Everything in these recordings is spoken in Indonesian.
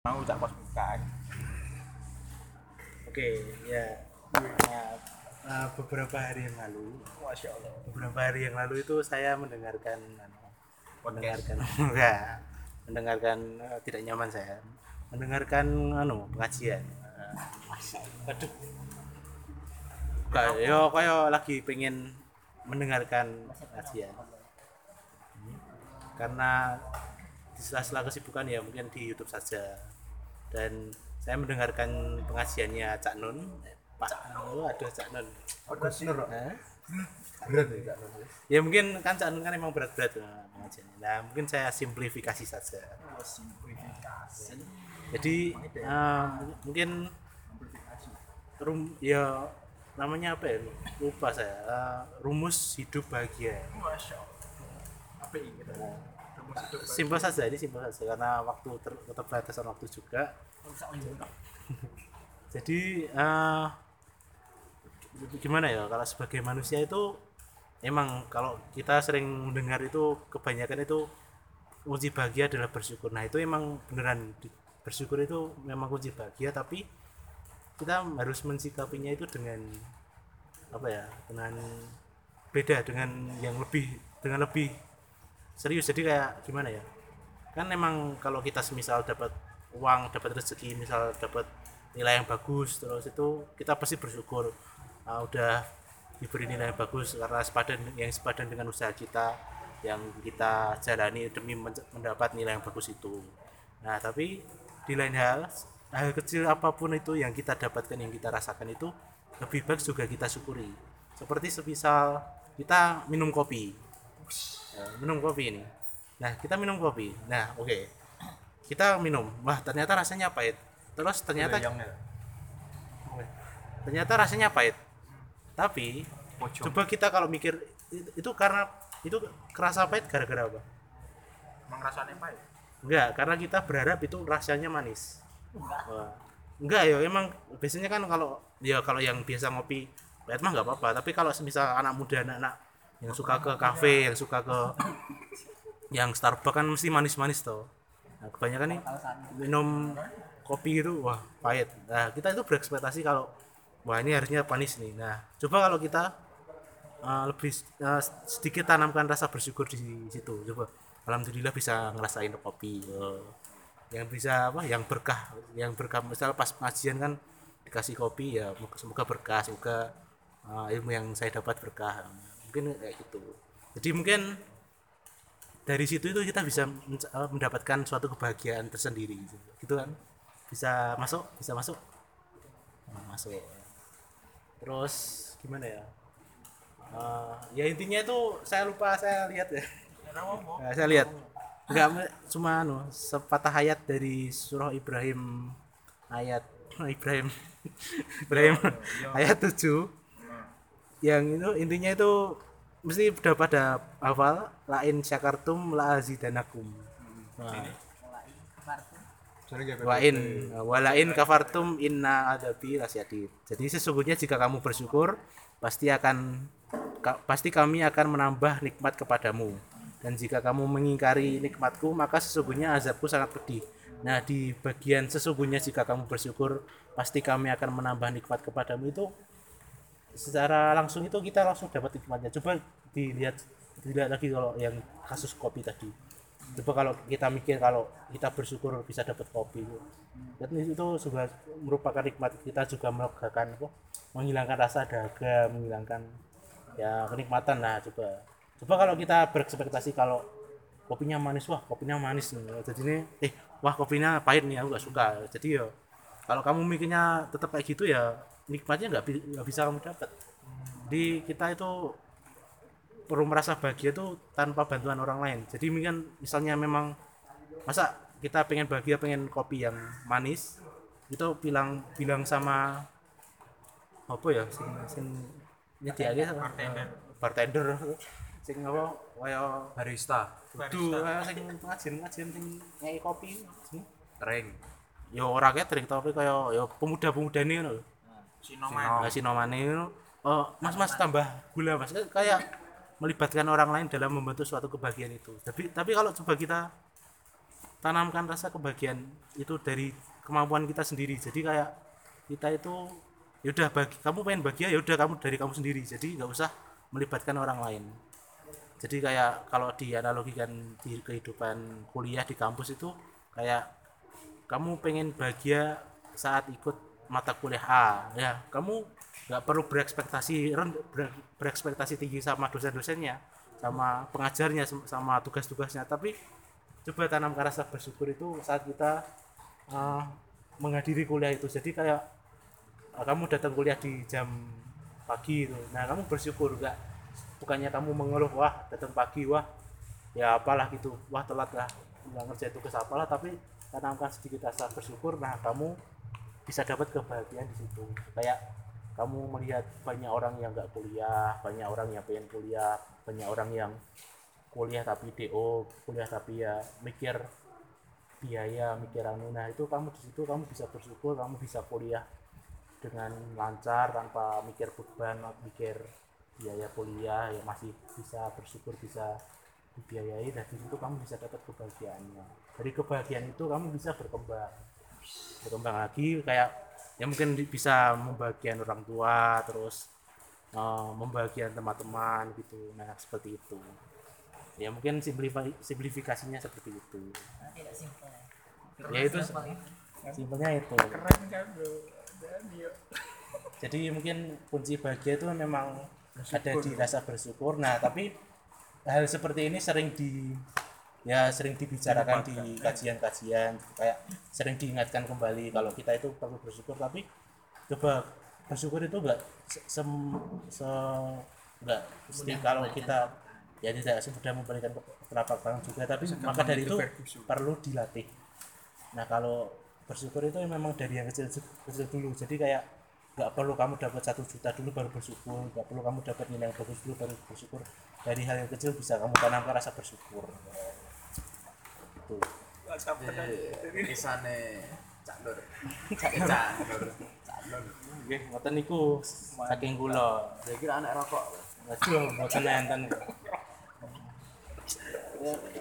mau tak pas buka? Oke, ya. Nah, beberapa hari yang lalu, masya allah. beberapa hari yang lalu itu saya mendengarkan anu, podcast. mendengarkan enggak mendengarkan eh, tidak nyaman saya mendengarkan anu pengajian. Aduh. Kayak yo kayak lagi pengen mendengarkan pengajian. karena di sela-sela kesibukan ya mungkin di YouTube saja. Dan saya mendengarkan pengajiannya Cak Nun. Pak oh, ada Cak Nun. Hah? ya mungkin kan Cak Nun kan emang berat-berat eh, pengajiannya. Nah mungkin saya simplifikasi saja. Simplifikasi. Jadi eh, mungkin rum ya namanya apa ya? Lupa saya. Eh, rumus hidup bahagia. Masya allah. Apa ini simpel saja ini simpel saja karena waktu ter- keterbatasan waktu juga. Jadi eh, gimana ya kalau sebagai manusia itu emang kalau kita sering mendengar itu kebanyakan itu kunci bahagia adalah bersyukur. Nah itu emang beneran bersyukur itu memang kunci bahagia tapi kita harus mensikapinya itu dengan apa ya dengan beda dengan yang lebih dengan lebih serius. Jadi kayak gimana ya? Kan emang kalau kita semisal dapat uang dapat rezeki misal dapat nilai yang bagus terus itu kita pasti bersyukur ah, udah diberi nilai yang bagus karena sepadan yang sepadan dengan usaha kita yang kita jalani demi men- mendapat nilai yang bagus itu. Nah tapi di lain hal hal kecil apa pun itu yang kita dapatkan yang kita rasakan itu lebih baik juga kita syukuri. Seperti semisal kita minum kopi minum kopi ini. Nah kita minum kopi. Nah oke. Kita minum. Wah ternyata rasanya pahit. Terus ternyata ternyata rasanya pahit. Tapi Pocong. coba kita kalau mikir itu, karena itu kerasa pahit gara-gara apa? Emang rasanya ya enggak karena kita berharap itu rasanya manis. Wah. enggak ya emang biasanya kan kalau ya kalau yang biasa ngopi pahit mah nggak apa-apa. Tapi kalau semisal anak muda anak-anak yang suka ke kafe yang suka ke yang Starbucks kan mesti manis-manis tuh nah, kebanyakan nih minum kopi itu wah pahit. Nah kita itu berekspektasi kalau wah ini harusnya manis nih. Nah coba kalau kita uh, lebih uh, sedikit tanamkan rasa bersyukur di situ. Coba alhamdulillah bisa ngerasain kopi uh, yang bisa apa yang berkah yang berkah. Misal pas pengajian kan dikasih kopi ya semoga berkah semoga uh, ilmu yang saya dapat berkah mungkin kayak gitu jadi mungkin dari situ itu kita bisa eh, mendapatkan suatu kebahagiaan tersendiri gitu, gitu kan? Bisa masuk bisa masuk. Nah, masuk. Terus gimana ya? Eh, ya intinya itu saya lupa saya lihat ya. Nah, saya lihat. Nggak me- cuma anu sepatah ayat dari surah Ibrahim ayat Ibrahim Ibrahim ayat 7 yang itu intinya itu mesti udah pada hafal lain syakartum la azidanakum. Nah, wain walain kafartum inna adabi lasyadid jadi sesungguhnya jika kamu bersyukur pasti akan ka- pasti kami akan menambah nikmat kepadamu. Dan jika kamu mengingkari nikmatku maka sesungguhnya azabku sangat pedih. Nah di bagian sesungguhnya jika kamu bersyukur pasti kami akan menambah nikmat kepadamu itu secara langsung itu kita langsung dapat nikmatnya coba dilihat dilihat lagi kalau yang kasus kopi tadi. Coba kalau kita mikir kalau kita bersyukur bisa dapat kopi dan itu juga merupakan nikmat kita juga melegakan apa? Menghilangkan rasa dahaga menghilangkan ya kenikmatan nah coba. Coba kalau kita berekspektasi kalau kopinya manis wah kopinya manis nih. Jadi ini eh wah kopinya pahit nih aku gak suka. Jadi ya kalau kamu mikirnya tetap kayak gitu ya nikmatnya nggak bi- bisa kamu dapat. Di kita itu perlu merasa bahagia itu tanpa bantuan orang lain. Jadi mungkin misalnya memang masa kita pengen bahagia pengen kopi yang manis itu bilang bilang sama apa ya sing sing nyediake Bartender. bartender. Sing apa kaya barista. kudu kaya sing pengajian pengajian sing nyai kopi sing. Kering ya ora catering tapi kaya ya pemuda-pemuda ini lho. Sinoman. Nah, sinomane itu oh, mas mas tambah gula mas. Kayak melibatkan orang lain dalam membentuk suatu kebahagiaan itu. Tapi tapi kalau coba kita tanamkan rasa kebahagiaan itu dari kemampuan kita sendiri. Jadi kayak kita itu yaudah bagi kamu pengen bahagia yaudah kamu dari kamu sendiri. Jadi nggak usah melibatkan orang lain. Jadi kayak kalau dianalogikan di kehidupan kuliah di kampus itu kayak kamu pengen bahagia saat ikut mata kuliah A ya. Kamu nggak perlu berekspektasi berekspektasi tinggi sama dosen-dosennya sama pengajarnya sama tugas-tugasnya. Tapi coba tanamkan rasa bersyukur itu saat kita eh, menghadiri kuliah itu. Jadi kayak eh, kamu datang kuliah di jam pagi itu. Nah kamu bersyukur nggak? Bukannya kamu mengeluh wah datang pagi wah ya apalah gitu. Wah telat lah nggak ngerjain tugas apalah tapi tanamkan sedikit rasa bersyukur. Nah kamu bisa dapat kebahagiaan di situ. Kayak kamu melihat banyak orang yang nggak kuliah banyak orang yang pengen kuliah banyak orang yang kuliah tapi do kuliah tapi ya mikir biaya mikir anu. Nah itu kamu di situ kamu bisa bersyukur kamu bisa kuliah dengan lancar tanpa mikir beban mikir biaya kuliah ya masih bisa bersyukur bisa dibiayai. Dan di situ kamu bisa dapat kebahagiaannya. Dari kebahagiaan itu kamu bisa berkembang berkembang lagi kayak ya mungkin bisa membahagiakan orang tua terus eh, membahagiakan teman-teman gitu. Nah seperti itu. Ya mungkin simplifi- simplifikasinya seperti itu. Tidak simpel. Ya, itu- Simpel itu. simpelnya itu. Keren kan bro? Jadi mungkin kunci bahagia itu memang ada di rasa bersyukur. Nah tapi hal seperti ini sering di ya sering dibicarakan di kajian-kajian kayak sering diingatkan kembali kalau kita itu perlu bersyukur. Tapi coba bersyukur itu enggak se, sem- se- enggak mesti kalau kita ya tidak semudah memberikan telapak tangan juga. Tapi maka dari itu perlu dilatih. Nah kalau bersyukur itu memang dari yang kecil kecil dulu. Jadi kayak nggak perlu kamu dapat satu juta dulu baru bersyukur. Nggak perlu kamu dapat nilai yang bagus dulu baru bersyukur. Dari hal yang kecil bisa kamu tanamkan rasa bersyukur itu sampai Jadi kisane Cak Nur. Cak Nur. Cak Nur. nggih ngoten niku saking kula Saya kira anak rokok. Waduh, mboten enten.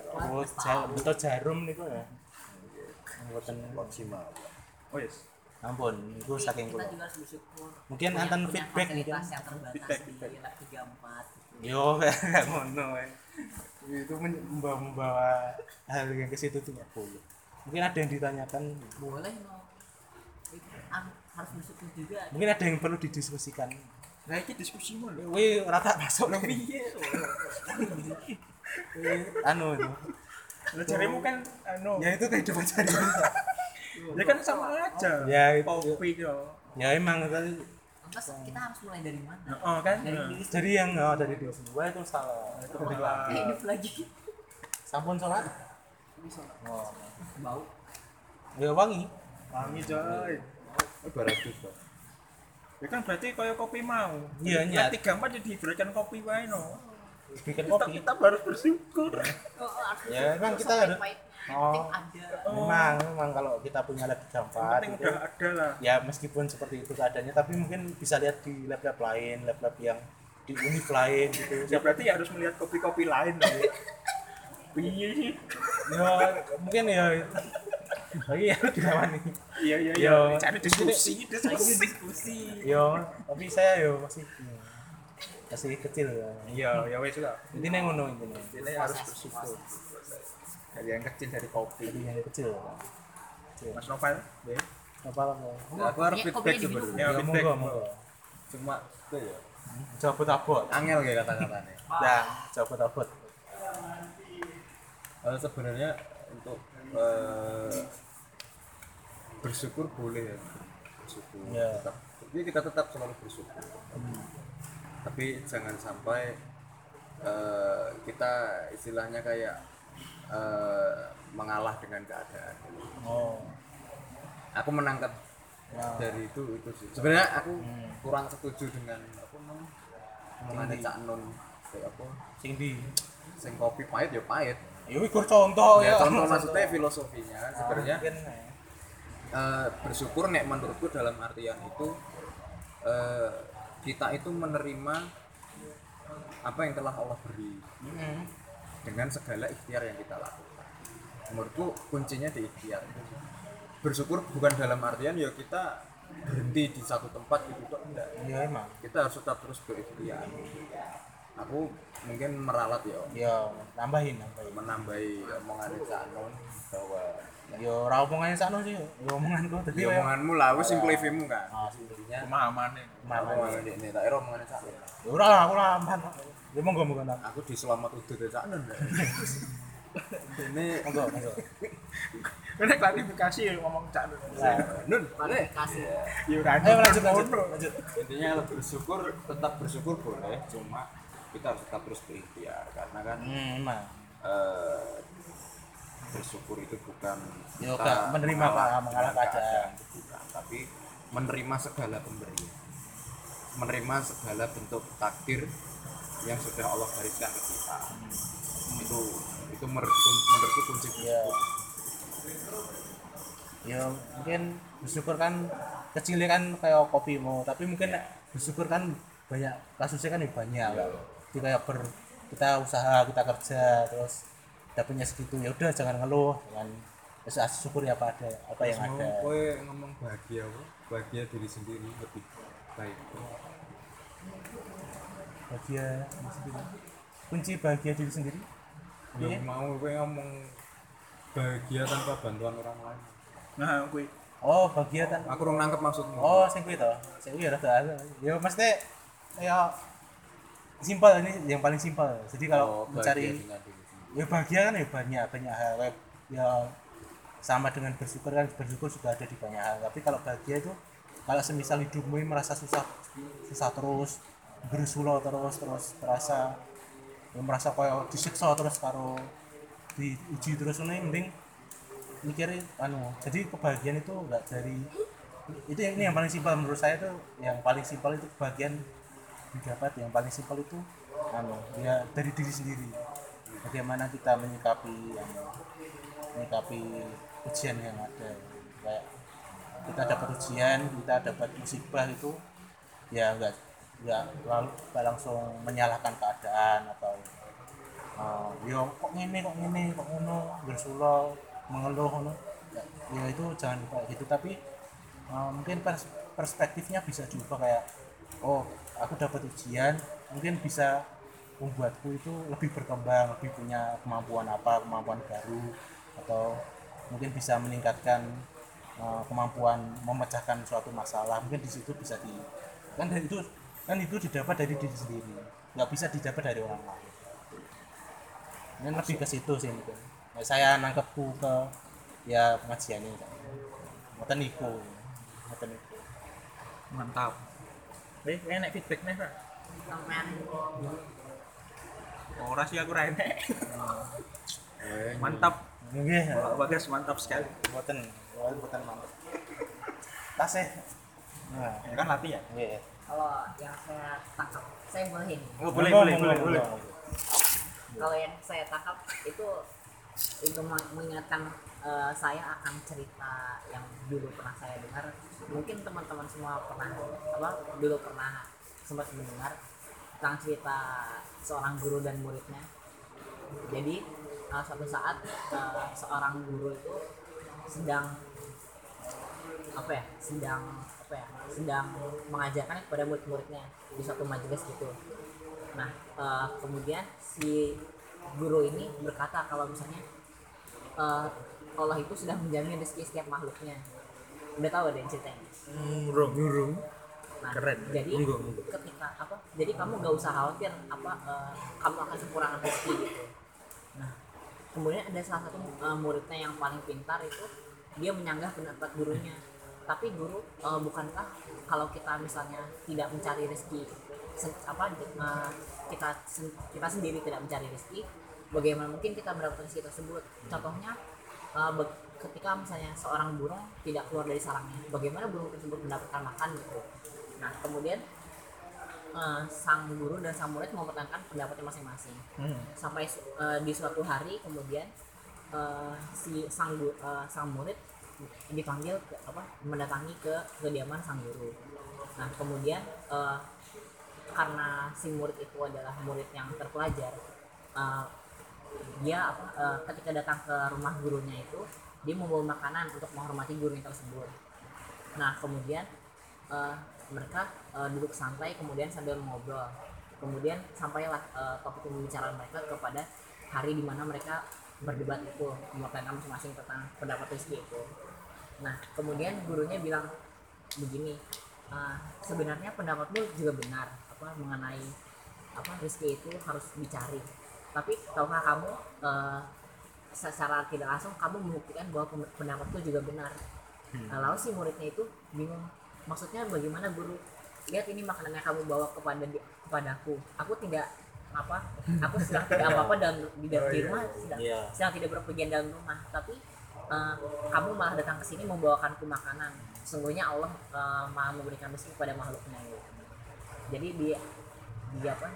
Oh, ja- betul jarum niku ya. Mboten Maksimal. oh yes ampun, niku saking kula. Mungkin punya feedback mungkin. fasilitas yang terbatas Feedback, di feedback. lab 34. Yo, kayak ngono. Itu membawa, membawa hal yang ke situ tuh nggak boleh. Mungkin ada yang ditanyakan, boleh no itu an- harus bersyukur juga mungkin ada yang perlu didiskusikan. nah ini diskusi mau lho Wih, rata masuk piye Wih, anu itu. Lah carimu kan anu Ya itu kehidupan sehari-hari. ya kan sama aja Ya, itu. kopi Ya emang tadi lantas kita harus mulai dari mana oh kan dari diri jadi yang oh, dari diri sendiri itu salah. Itu sendiri hidup lagi Sampun sholat? Oh. bau Ya wangi. wangi coy Ibarat juga. ya kan berarti kaya kopi mau Iya, iya. tiga empat jadi diberikan kopi wae no Bikin kita, kopi. kita harus bersyukur oh, harus Ya, bersyukur kita harus-. Oh. Ada Memang, memang kalau kita punya lab penting itu, udah ada lah ya meskipun seperti itu keadaannya, tapi mungkin bisa lihat di lab-lab lain, lab-lab yang di univ lain gitu. ya berarti ya harus melihat kopi-kopi lain loh ya. piye sih Ya, mungkin ya. Lagi ya dilawani. iya iya Yo, iya cari diskusi diskusi diskusi Yo, tapi saya yo masih masih kecil ya. iya ya wes lah Ini nih ngono ini. ini harus bersyukur dari yang kecil dari kopi Jadi yang kecil. mas Novel deh Apa lah? Aku harus Ya, feedback sebenarnya. Ya, Ya, feedback. Cuma itu ya. Coba tabot. Angel kayak kata-katanya. Nah, coba tabot. Eh, sebenarnya untuk eh, bersyukur boleh ya bersyukur Ya. tetap jadi kita tetap selalu bersyukur tapi jangan sampai eh, kita istilahnya kayak eh, mengalah dengan keadaan. Oh. aku menangkap Ya. dari itu itu sih. Sebenarnya aku kurang setuju dengan apa namanya? Omongannya Cak Non kayak apa? Sing di. Sing kopi pahit ya pahit. Ya iku contoh ya ya. contoh maksudnya filosofinya sebenarnya. Mungkin, eh, bersyukur nek menurutku dalam artian itu eh, kita itu menerima apa yang telah Allah beri. Mm, dengan segala ikhtiar yang kita lakukan. Menurutku kuncinya di ikhtiar. Bersyukur bukan dalam artian ya kita berhenti di satu tempat gitu toh enggak. Iya emang. Kita harus tetap terus berikhtiar. Aku mungkin meralat ya ya nambahin nambahin. Menambahi omongan Cak Non bahwa yo ora omongannya sakno sih yo omonganku dadi ya omonganmu lah wis sing mu kan Ah, intinya pemahamannya mana omongan ini tak kira omongan Cak Non ya ora lah aku lah aman ya monggo monggo nak. Aku di selamat udah Cak Non ini monggo monggo. Ini klarifikasi ya ngomong cak Nun. Nun boleh kasih ya ayo lanjut lanjut. Lanjut. Intinya bersyukur tetap bersyukur boleh cuma kita harus tetap terus berikhtiar karena kan hmm emang. eh, bersyukur itu bukan Ya, kita menerima mengalah Pak, mengalah keadaan. bukan tapi menerima segala pemberian. Menerima segala bentuk takdir yang sudah Allah gariskan ke kita. Itu itu menurutku menurutku kunci ya ya mungkin bersyukur kan kecilnya kan kayak kopi mau tapi mungkin nek bersyukur kan banyak kasusnya kan ya banyak jadi kayak ber kita usaha kita kerja terus dapatnya segitu ya udah jangan ngeluh jangan syukur ya apa ada apa yang Terus ada. mau kowe ngomong bahagia apa? Bahagia diri sendiri lebih baik bahagia sendiri kunci bahagia diri sendiri? Yang mau kowe ngomong bahagia tanpa bantuan orang lain. Nah gue oh bahagia kan aku kurang nangkep maksudmu. Oh sing kuwi to? Sing kuwi rada ada ya mesti ya simpel ini yang paling simpel. Jadi kalau Oh, mencari ya bahagia kan ya banyak banyak hal. Kayak ya sama dengan bersyukur kan bersyukur juga ada di banyak hal. Tapi kalau bahagia itu kalau semisal hidupmu ini merasa susah susah terus berusulo terus terus merasa ya merasa kayak disiksa terus karo diuji terus ini mending mikirin anu jadi kebahagiaan itu enggak dari itu yang ini yang paling simpel menurut saya tuh yang paling simpel itu kebahagiaan didapat yang paling simpel itu anu ya dari diri sendiri. Bagaimana kita menyikapi yang menyikapi ujian yang ada. Kayak kita dapat ujian kita dapat musibah itu ya enggak enggak lalu langsung menyalahkan keadaan atau uh, yo kok ngene kok ngene kok ngono bersulau mengeluh ngono. Ya, ya itu jangan kayak gitu. Tapi uh, mungkin pers- perspektifnya bisa juga kayak oh aku dapat ujian mungkin bisa membuatku itu lebih berkembang lebih punya kemampuan apa kemampuan baru atau mungkin bisa meningkatkan uh, kemampuan memecahkan suatu masalah. Mungkin di situ bisa di kan dari itu kan itu didapat dari diri sendiri. Nggak bisa didapat dari orang lain. Ini lebih ke situ sih mungkin Nah, saya nangkepku ke ya pengajian ini ngoten niku ngoten niku mantap. Eh enak feedback nih pak. Sampean ora sih aku ra enak. Eh, mantap. Nggih. Pak Bagas mantap sekali. Ngoten ngoten mantep. Tasih. Nah ya kan latihan. Nggih kalau yang saya tangkap saya boleh ini oh, boleh boleh boleh boleh kalau yang saya tangkap itu itu meng- mengingatkan eh, saya akan cerita yang dulu pernah saya dengar. Mungkin teman-teman semua pernah apa dulu pernah sempat mendengar tentang cerita seorang guru dan muridnya. Jadi eh, suatu saat eh, seorang guru itu sedang apa ya sedang apa ya sedang mengajarkan kepada murid-muridnya di suatu majelis gitu. Nah eh, kemudian si guru ini berkata kalau misalnya eh, Allah itu sudah menjamin rezeki setiap makhluknya. Udah tahu deh ceritanya? Burung burung nah Keren. jadi ketika apa jadi kamu gak usah khawatir apa eh, kamu akan kekurangan rezeki gitu. Nah kemudian ada salah satu eh, muridnya yang paling pintar itu dia menyanggah pendapat gurunya tapi guru eh, bukankah kalau kita misalnya tidak mencari rezeki apa eh, kita sen- kita sendiri tidak mencari rezeki bagaimana mungkin kita mendapatkan rezeki tersebut? Contohnya be- ketika misalnya seorang burung tidak keluar dari sarangnya bagaimana burung tersebut mendapatkan makan gitu? Nah kemudian eh, sang guru dan sang murid mempertahankan pendapatnya masing-masing. Hmm. sampai eh, di suatu hari kemudian eh, si sang eh, sang murid dipanggil ke, apa mendatangi ke kediaman sang guru. Nah kemudian eh, karena si murid itu adalah murid yang terpelajar eh, dia apa eh, ketika datang ke rumah gurunya itu dia membawa makanan untuk menghormati gurunya tersebut. Nah kemudian eh, mereka eh, duduk santai kemudian sambil ngobrol kemudian sampailah eh, topik pembicaraan mereka kepada hari di mana mereka berdebat itu mengatakan masing-masing tentang pendapat Rizky itu nah kemudian gurunya bilang begini "Ah, sebenarnya pendapatmu juga benar apa mengenai apa Rizky itu harus dicari. Tapi tahukah kamu eh, secara tidak langsung kamu membuktikan bahwa pendapatku juga benar. Nah, lalu si muridnya itu bingung maksudnya bagaimana guru? Lihat ini makanan yang kamu bawa kepada kepadaku aku. Tidak apa aku sedang tidak apa apa dalam di, di rumah sedang, Iya. sedang tidak berpergian dalam rumah. Tapi eh, kamu malah datang ke sini membawakanku makanan sungguhnya Allah eh, maha memberikan rezeki kepada makhluknya gitu. jadi di di apa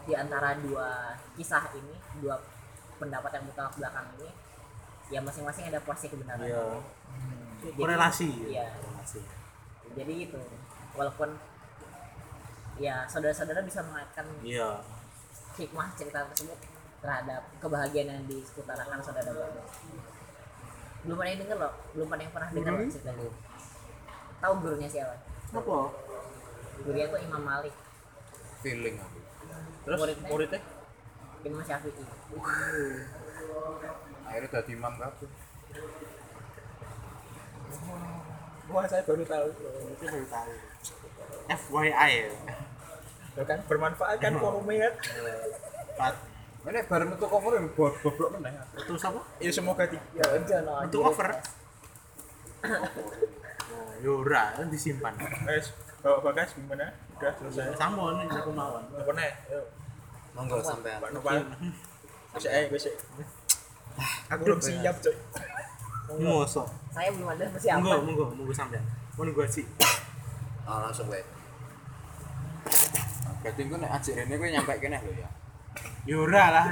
di antara dua kisah ini dua pendapat yang bertolak belakang ini ya masing-masing ada porsi kebenaran Iya. Jadi- Korelasi. iya Korelasi. jadi gitu walaupun ya saudara-saudara bisa mengaitkan Iya. hikmah cerita tersebut terhadap kebahagiaan yang disekutarakan saudara berdua belum ada yang denger loh belum ada yang pernah dengar loh cerita itu tahu gurunya siapa Apa? gurunya itu Imam Malik feeling aku Terus Muridnya? muridnya? Imam Syafi'i akhirnya jadi imam kabeh Wah saya baru tahu. Itu baru tahu. FYI ya. Loh kan bermanfaat kan forumnya kan. Pat. Ini bareng metu cover yang buat goblok meneh Itu siapa? Ya semoga di ya udah no Untuk cover. Oh, Yura kan disimpan. guys bawa bagas gimana? Udah selesai. Sampun ini aku mawon. Ayo. monggo sampean Pak Nopal. Bisa eh bisa. Aku belum siap coy. Mosok. saya belum ada persiapan Monggo, monggo, monggo sampean. Mau nunggu aji. ah langsung wae berarti gue nek ajik rene gue nyampe kene lho ya Yura lah.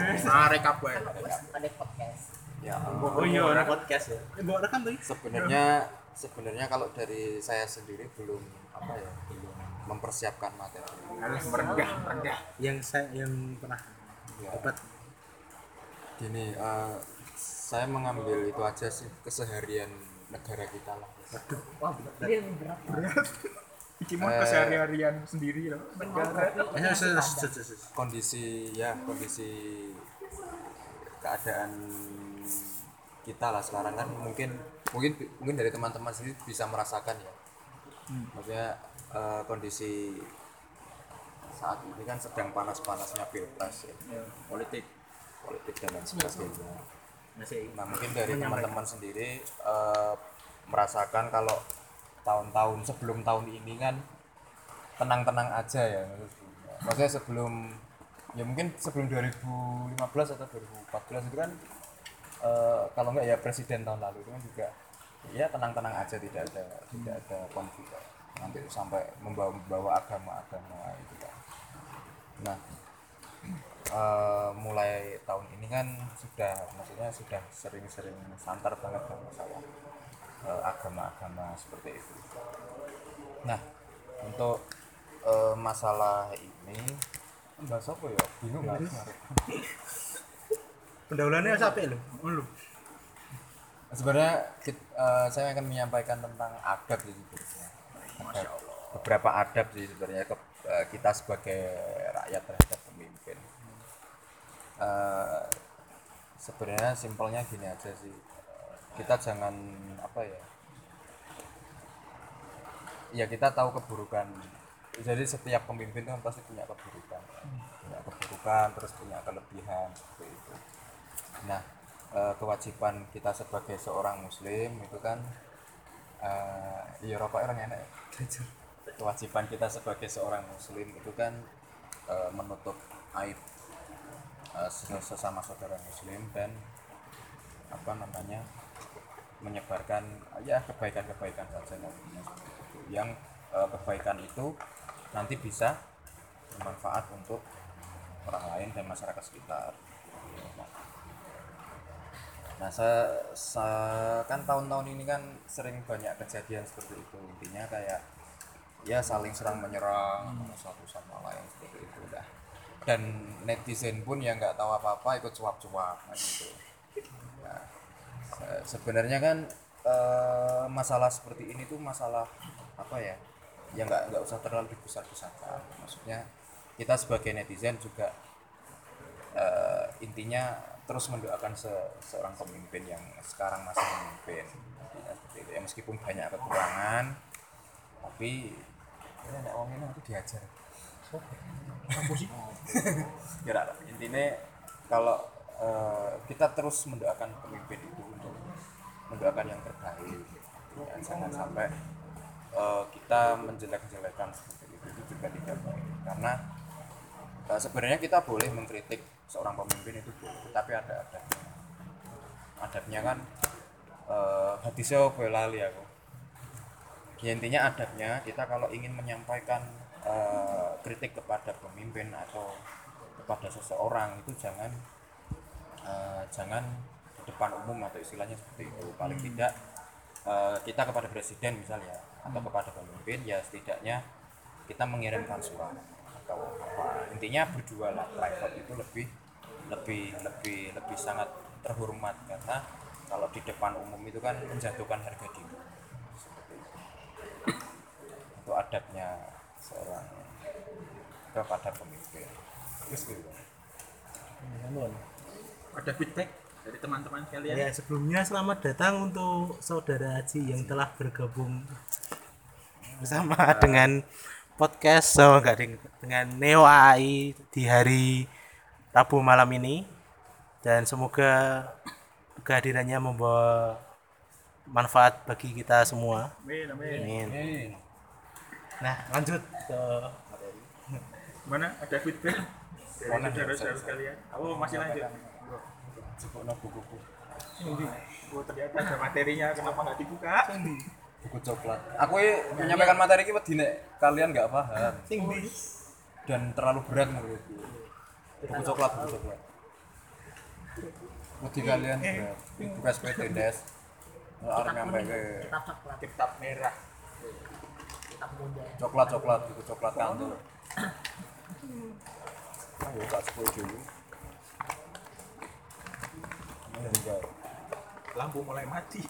Arek kabeh. ada podcast ya Oh iya, ada podcast ya. Eh, bawa rekam tuh. sebenarnya sebenarnya kalau dari saya sendiri belum apa ya belum mempersiapkan materi Harus merendah, merendah. Yang saya yang pernah ya, dapat gini eh, saya mengambil itu aja sih keseharian negara kita lah wah berat berat Iki mah Eh. keseharian sendiri loh. Sus. kondisi ya kondisi keadaan kita lah sekarang. Kan mungkin mungkin mungkin dari teman-teman sendiri bisa merasakan ya. Maksudnya eh, kondisi saat ini kan sedang panas-panasnya pilpres ya. Politik. Politik dan lain sebagainya. Masih nah mungkin dari teman-teman sendiri eh, merasakan kalau tahun-tahun sebelum tahun ini kan tenang-tenang aja ya. Maksudnya sebelum ya mungkin sebelum 2015 atau 2014 itu kan eh, kalau enggak ya presiden tahun lalu itu kan juga ya tenang-tenang aja tidak ada tidak ada konflik. Nanti sampai membawa membawa agama-agama itu kan. Nah eh, mulai tahun ini kan sudah maksudnya sudah sering-sering santar banget kan masalah agama-agama seperti itu. Nah untuk eh, masalah ini bahas apa ya? Bingung nggak? Pendahuluannya sampai loh. Lu. sebenarnya kit- eh, saya akan menyampaikan tentang adab sih sebenarnya. Adab. beberapa adab sih sebenarnya ke, eh, kita sebagai rakyat terhadap pemimpin. Eh, sebenarnya simpelnya gini aja sih. Eh, kita jangan apa ya ya kita tahu keburukan. Jadi setiap pemimpin itu kan pasti punya keburukan. Punya keburukan terus punya kelebihan seperti itu. Nah eh, kewajiban kita sebagai seorang muslim itu kan eh iya rokok orang enak ya? kewajiban kita sebagai seorang muslim itu kan eh, menutup aib ses- sesama saudara muslim dan apa namanya menyebarkan ya kebaikan-kebaikan saja nantinya yang eh, kebaikan itu nanti bisa bermanfaat untuk orang lain dan masyarakat sekitar. Nah saya, saya kan tahun-tahun ini kan sering banyak kejadian seperti itu. Intinya kayak ya saling serang menyerang satu sama lain seperti itu dah. Dan netizen pun yang nggak tahu apa-apa ikut cuap-cuap kan gitu. Nah, se- sebenarnya kan eh, masalah seperti ini tuh masalah apa ya ya nggak nggak usah terlalu dibesar-besarkan. Maksudnya kita sebagai netizen juga eh, intinya terus mendoakan se- seorang pemimpin yang sekarang masih memimpin. Seperti itu. ya meskipun banyak kekurangan tapi ini anak wong ini aku diajar. Ya Ra, intinya kalau eh, kita terus mendoakan pemimpin itu mendoakan yang terbaik. Ya, jangan sampai eh, kita menjelek-jelekan seperti itu. Itu juga tidak baik. Karena eh, sebenarnya kita boleh mengkritik seorang pemimpin itu boleh tapi ada adabnya. Adabnya kan eh, hadisnya boleh lali aku ya intinya adabnya kita kalau ingin menyampaikan eh, kritik kepada pemimpin atau kepada seseorang itu jangan eh, jangan depan umum atau istilahnya seperti itu. Paling tidak eh, kita kepada presiden misalnya atau kepada pemimpin ya setidaknya kita mengirimkan surat atau apa. Intinya berdua lah private itu lebih lebih lebih lebih sangat terhormat. Karena kalau di depan umum itu kan menjatuhkan harga diri. Seperti itu. Itu adabnya seorang kepada pemimpin. Terus gitu. Ada feedback dari teman-teman kalian? Ya sebelumnya selamat datang untuk saudara Haji yang telah bergabung bersama dengan podcast so enggak ding, dengan Neo AI di hari Rabu malam ini dan semoga kehadirannya membawa manfaat bagi kita semua. Amin, amin. Amin. Ini Nah, lanjut ke Mana ada feedback dari saudara-saudara sekalian? Oh, masih lanjut. Cukup no buku-buku Oh, ternyata ada materinya, kenapa nggak dibuka? buku coklat. Aku menyampaikan materi ini wedi nek kalian nggak paham. Dan terlalu berat menurutku. Buku coklat buku coklat. Wedi kalian berat. buka SPT des. Orang nyampe ke kitab coklat. Kitab merah. kitab muda. Coklat coklat. Buku coklat kantor. Ayo tak sepuluh dulu Lampu mulai mati.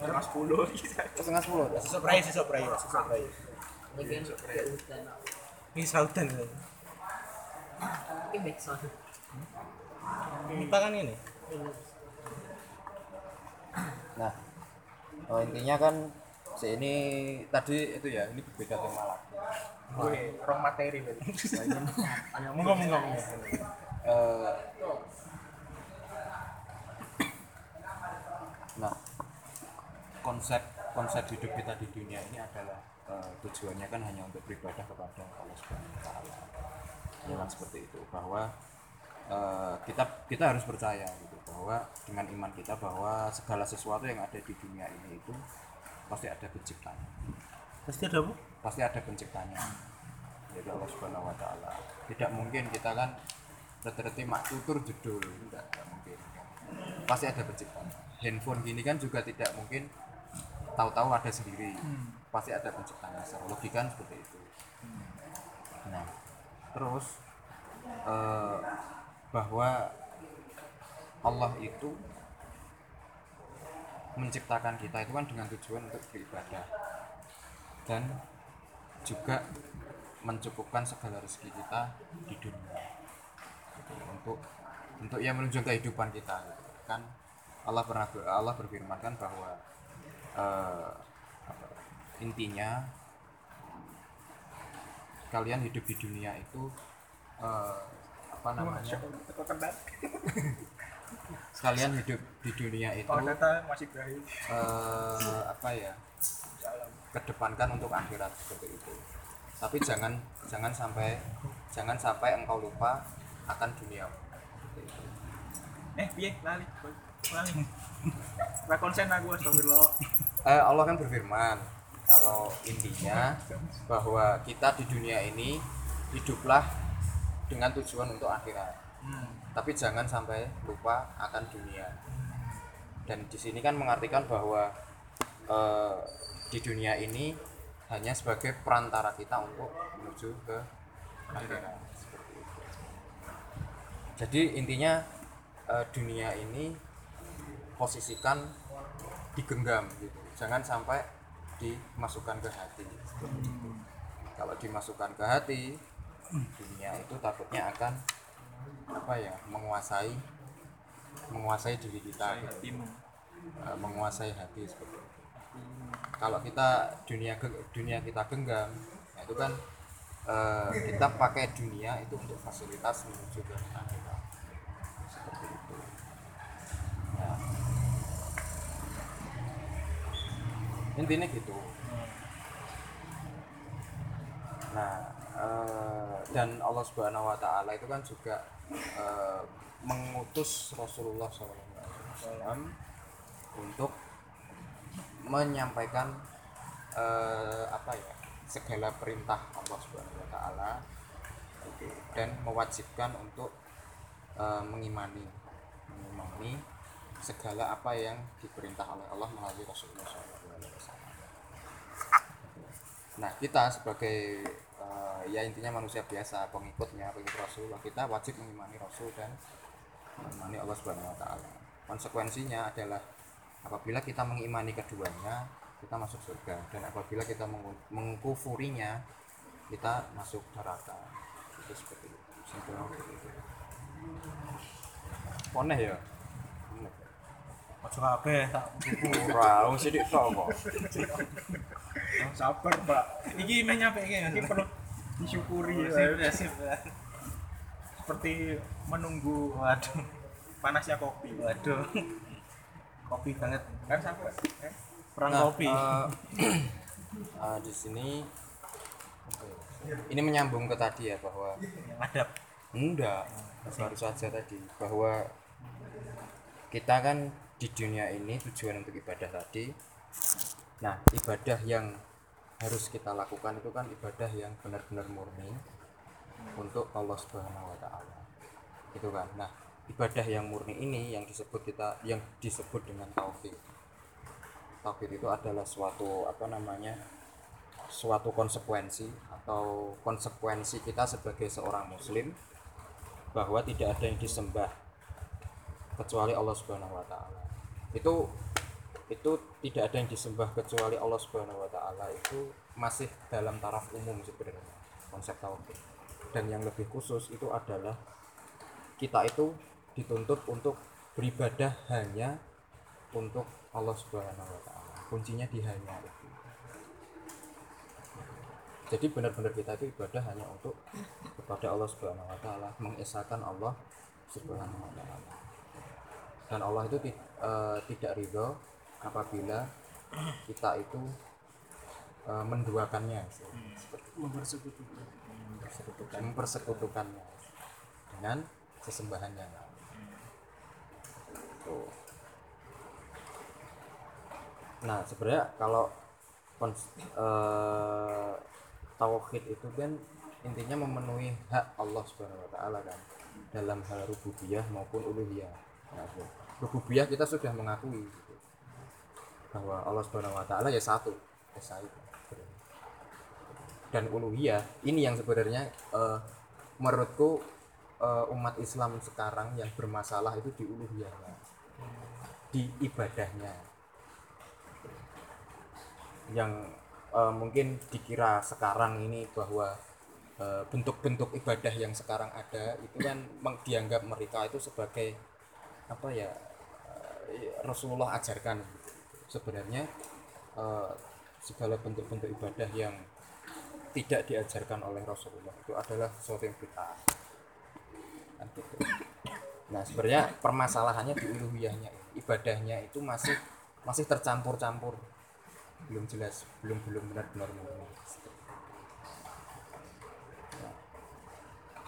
Setengah sepuluh. setengah sepuluh soprai. ini kan ke hutan Ini saudan. ini backsound Ini kan ini. Nah, oh, intinya kan si ini tadi itu ya ini berbeda tema lagi. Gue rong materi berarti. Monggo, monggo, monggo. Nah, konsep konsep hidup kita di dunia ini adalah eh, tujuannya kan hanya untuk beribadah kepada Allah Subhanahu wa taala. Ya kan seperti itu bahwa eh, kita kita harus percaya gitu bahwa dengan iman kita bahwa segala sesuatu yang ada di dunia ini itu pasti ada penciptanya Pasti ada bu? pasti ada penciptanya yaitu Allah Subhanahu wa taala. Tidak mungkin kita kan reti-reti mak tutur jedul, tidak, tidak mungkin. Pasti ada penciptanya. Handphone gini kan juga tidak mungkin tahu-tahu ada sendiri. Pasti ada penciptanya. Secara logika kan seperti itu. Nah, terus eh, bahwa Allah itu menciptakan kita itu kan dengan tujuan untuk beribadah dan juga mencukupkan segala rezeki kita di dunia untuk untuk yang menunjang kehidupan kita gitu. kan Allah pernah Allah berfirman kan bahwa apa, intinya kalian hidup di dunia itu eh, apa namanya Teko kendat. kalian hidup di dunia itu eh, apa ya kedepankan untuk akhirat seperti itu tapi jangan jangan sampai jangan sampai engkau lupa akan dunia. Eh, piye lali. Ora konsen aku astagfirullah. Eh, Allah kan berfirman kalau intinya bahwa kita di dunia ini hiduplah dengan tujuan untuk akhirat tapi jangan sampai lupa akan dunia dan di sini kan mengartikan bahwa eh, di dunia ini hanya sebagai perantara kita untuk menuju ke akhirat seperti itu. jadi intinya eh, dunia ini posisikan digenggam gitu. Jangan sampai dimasukkan ke hati. Kalau dimasukkan ke hati dunia itu takutnya akan apa ya menguasai menguasai diri kita gitu. Eh, menguasai hati seperti itu. Kalau kita dunia dunia kita genggam nah itu kan eh, kita pakai dunia itu untuk fasilitas menuju ke akhirat seperti itu Ya. Intinya gitu nah eh, dan Allah Subhanahu Wa Taala itu kan juga eh, mengutus Rasulullah SAW untuk menyampaikan eh, apa ya segala perintah Allah Subhanahu Wa Taala dan mewajibkan untuk mengimani mengimani segala apa yang diperintah oleh Allah melalui Rasulullah SAW. Nah kita sebagai eh, ya intinya manusia biasa pengikutnya pengikut Rasulullah kita wajib mengimani Rasul dan mengimani Allah Subhanahu Wa Taala. Konsekuensinya adalah apabila kita mengimani keduanya kita masuk surga. Dan apabila kita mengkufurinya kita masuk neraka. Itu seperti itu. Simpelnya seperti itu. Poneh ya. Ojo kabeh tak ora wong sithik tok kok sabar pak iki meh nyampe ini perlu disyukuri Sip, ya. sip. seperti menunggu Waduh, panasnya kopi waduh. Kopi banget. kan sampai eh? Perang Nah, kopi. eh, eh, di sini ini menyambung ke tadi ya bahwa Ngadap. enggak baru saja tadi bahwa kita kan di dunia ini tujuan untuk ibadah tadi nah ibadah yang harus kita lakukan itu kan ibadah yang benar-benar murni untuk Allah Subhanahu wa taala. Itu kan? Nah ibadah yang murni ini yang disebut kita yang disebut dengan tauhid. Tauhid itu adalah suatu apa namanya suatu konsekuensi atau konsekuensi kita sebagai seorang muslim bahwa tidak ada yang disembah kecuali Allah Subhanahu wa taala. Itu itu tidak ada yang disembah kecuali Allah Subhanahu wa taala itu masih dalam taraf umum sebenarnya konsep tauhid. Dan yang lebih khusus itu adalah kita itu dituntut untuk beribadah hanya untuk Allah Subhanahu wa taala. Kuncinya di hanya itu. Jadi benar-benar kita itu ibadah hanya untuk kepada Allah Subhanahu wa taala, mengesahkan Allah Subhanahu wa taala. Dan Allah itu eh, tidak ridho apabila kita itu eh, menduakannya seperti mempersekutukan mempersekutukannya dengan sesembahan yang lain. Tuh. Nah, sebenarnya kalau kons- eh, tauhid itu kan intinya memenuhi hak Allah Subhanahu wa taala kan dalam hal rububiyah maupun uluhiyah. Nah, itu. rububiyah kita sudah mengakui gitu, bahwa Allah Subhanahu wa taala ya satu, esa itu. Dan uluhiyah ini yang sebenarnya eh, menurutku eh, umat Islam sekarang yang bermasalah itu di uluhiyahnya. Di ibadahnya yang eh, mungkin dikira sekarang ini bahwa bentuk-bentuk ibadah yang sekarang ada itu kan dianggap mereka itu sebagai apa ya Rasulullah ajarkan sebenarnya eh, segala bentuk-bentuk ibadah yang tidak diajarkan oleh Rasulullah itu adalah sesuatu yang bid'ah. Kan gitu. nah sebenarnya permasalahannya di uluhiyahnya ibadahnya itu masih masih tercampur-campur. Belum jelas belum belum benar-benar Nah,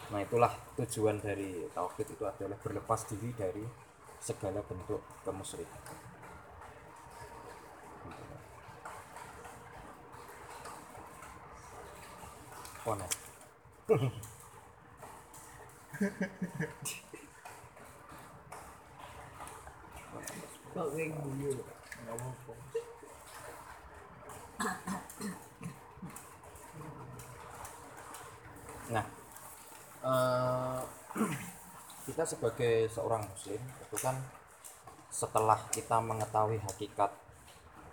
nah itulah tujuan dari tauhid itu adalah berlepas diri dari segala bentuk kemusyrikan Oh, nah. Nah, kita sebagai seorang muslim itu kan setelah kita mengetahui hakikat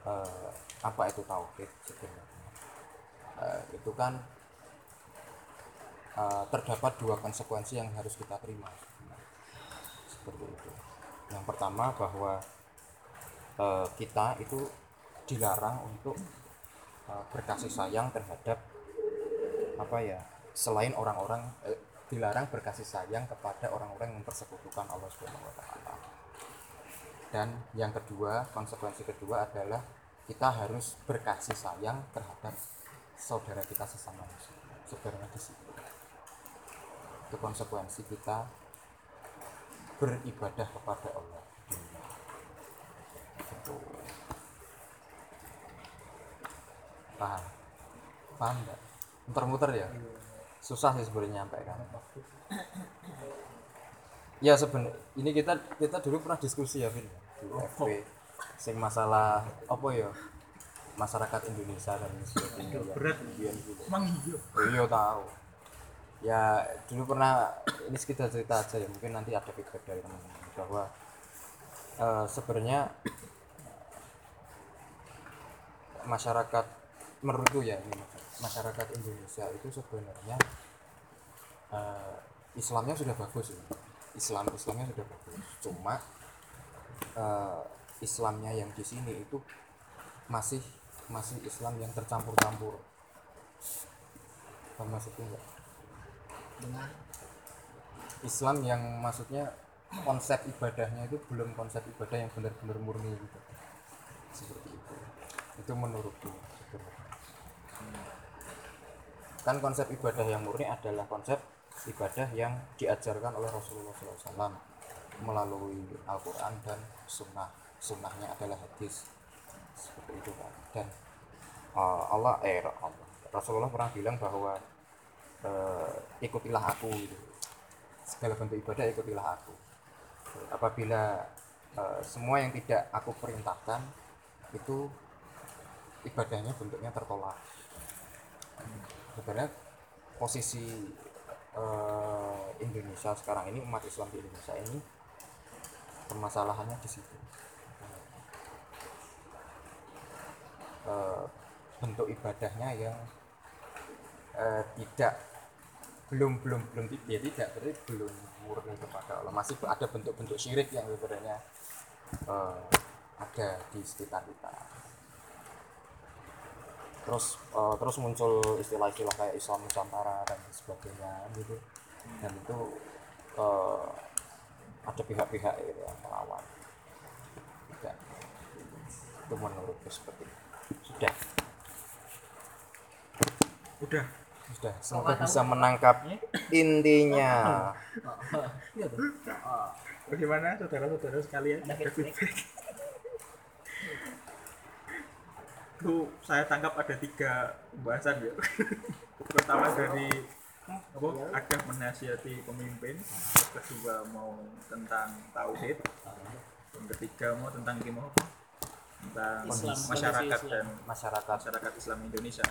eh, apa itu tauhid sebenarnya eh, itu kan eh, terdapat dua konsekuensi yang harus kita terima seperti itu yang pertama bahwa eh, kita itu dilarang untuk eh, berkasih sayang terhadap apa ya selain orang-orang eh, dilarang berkasih sayang kepada orang-orang yang mempersekutukan Allah Subhanahu wa taala. Dan yang kedua, konsekuensi kedua adalah kita harus berkasih sayang terhadap saudara kita sesama muslim. Sebenarnya di situ. Itu konsekuensi kita beribadah kepada Allah. Itu. Paham? Paham nggak? Muter-muter ya? susah sih sebenarnya nyampe kan ya sebenarnya ini kita kita dulu pernah diskusi ya Vin di FP sing masalah apa ya masyarakat Indonesia dan sebagainya ya. berat. Gitu. Iya. Oh, iya tahu ya dulu pernah ini sekitar cerita aja ya mungkin nanti ada feedback dari teman-teman bahwa eh, sebenarnya masyarakat menurutku ya ini masyarakat Indonesia itu sebenarnya eh, Islamnya sudah bagus ya. Islam Islamnya sudah bagus cuma eh, Islamnya yang di sini itu masih masih Islam yang tercampur-campur maksudnya enggak? Islam yang maksudnya konsep ibadahnya itu belum konsep ibadah yang benar-benar murni gitu. Seperti itu. Itu menurutku. Kan konsep ibadah yang murni adalah konsep ibadah yang diajarkan oleh Rasulullah SAW melalui Al-Quran dan Sunnah. Sunnahnya adalah hadis. Seperti itu kan dan uh, Allah eh Allah Rasulullah pernah bilang bahwa eh, ikutilah aku gitu. segala bentuk ibadah ikutilah aku. Apabila eh, semua yang tidak aku perintahkan itu ibadahnya bentuknya tertolak. Sebenarnya posisi eh, Indonesia sekarang ini umat Islam di Indonesia ini permasalahannya di situ. Bentuk ibadahnya yang eh, tidak belum belum belum. Ya tidak berarti belum murni kepada Allah. Masih ada bentuk-bentuk syirik yang sebenarnya eh, ada di sekitar kita. Terus eh, terus muncul istilah-istilah kayak Islam Nusantara dan sebagainya gitu. Dan itu eh, ada pihak-pihak gitu yang melawan. Tidak. Itu menurutku seperti itu. Sudah. Udah. Sudah semoga bisa menangkap intinya. Bagaimana saudara-saudara sekalian? Ada feedback. Tuh saya tangkap ada tiga pembahasan ya. Pertama dari apa ada menasihati pemimpin, kedua mau tentang tauhid, yang ketiga mau tentang gimana? Tentang Islam, masyarakat kondisi dan masyarakat. masyarakat Islam Indonesia.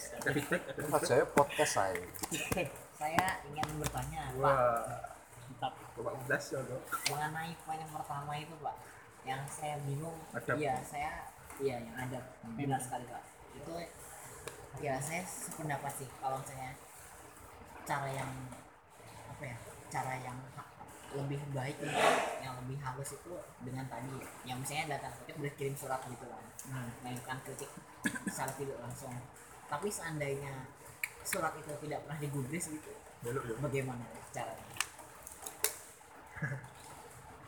Saya podcast saya. Saya ingin bertanya Pak. Wah, Bapak ya, Dok. mengenai poin yang pertama itu Pak yang saya bingung. Adab. iya saya iya yang ada. Benar sekali Pak. Itu ya saya sependapat sih kalau misalnya cara yang apa ya cara yang lebih baik mungkin, yang lebih halus itu dengan tadi. Yang misalnya datang kutip berkirim surat gitu kan melakukan kritik secara tidak langsung tapi seandainya surat itu tidak pernah digubris gitu Belok ya. bagaimana caranya?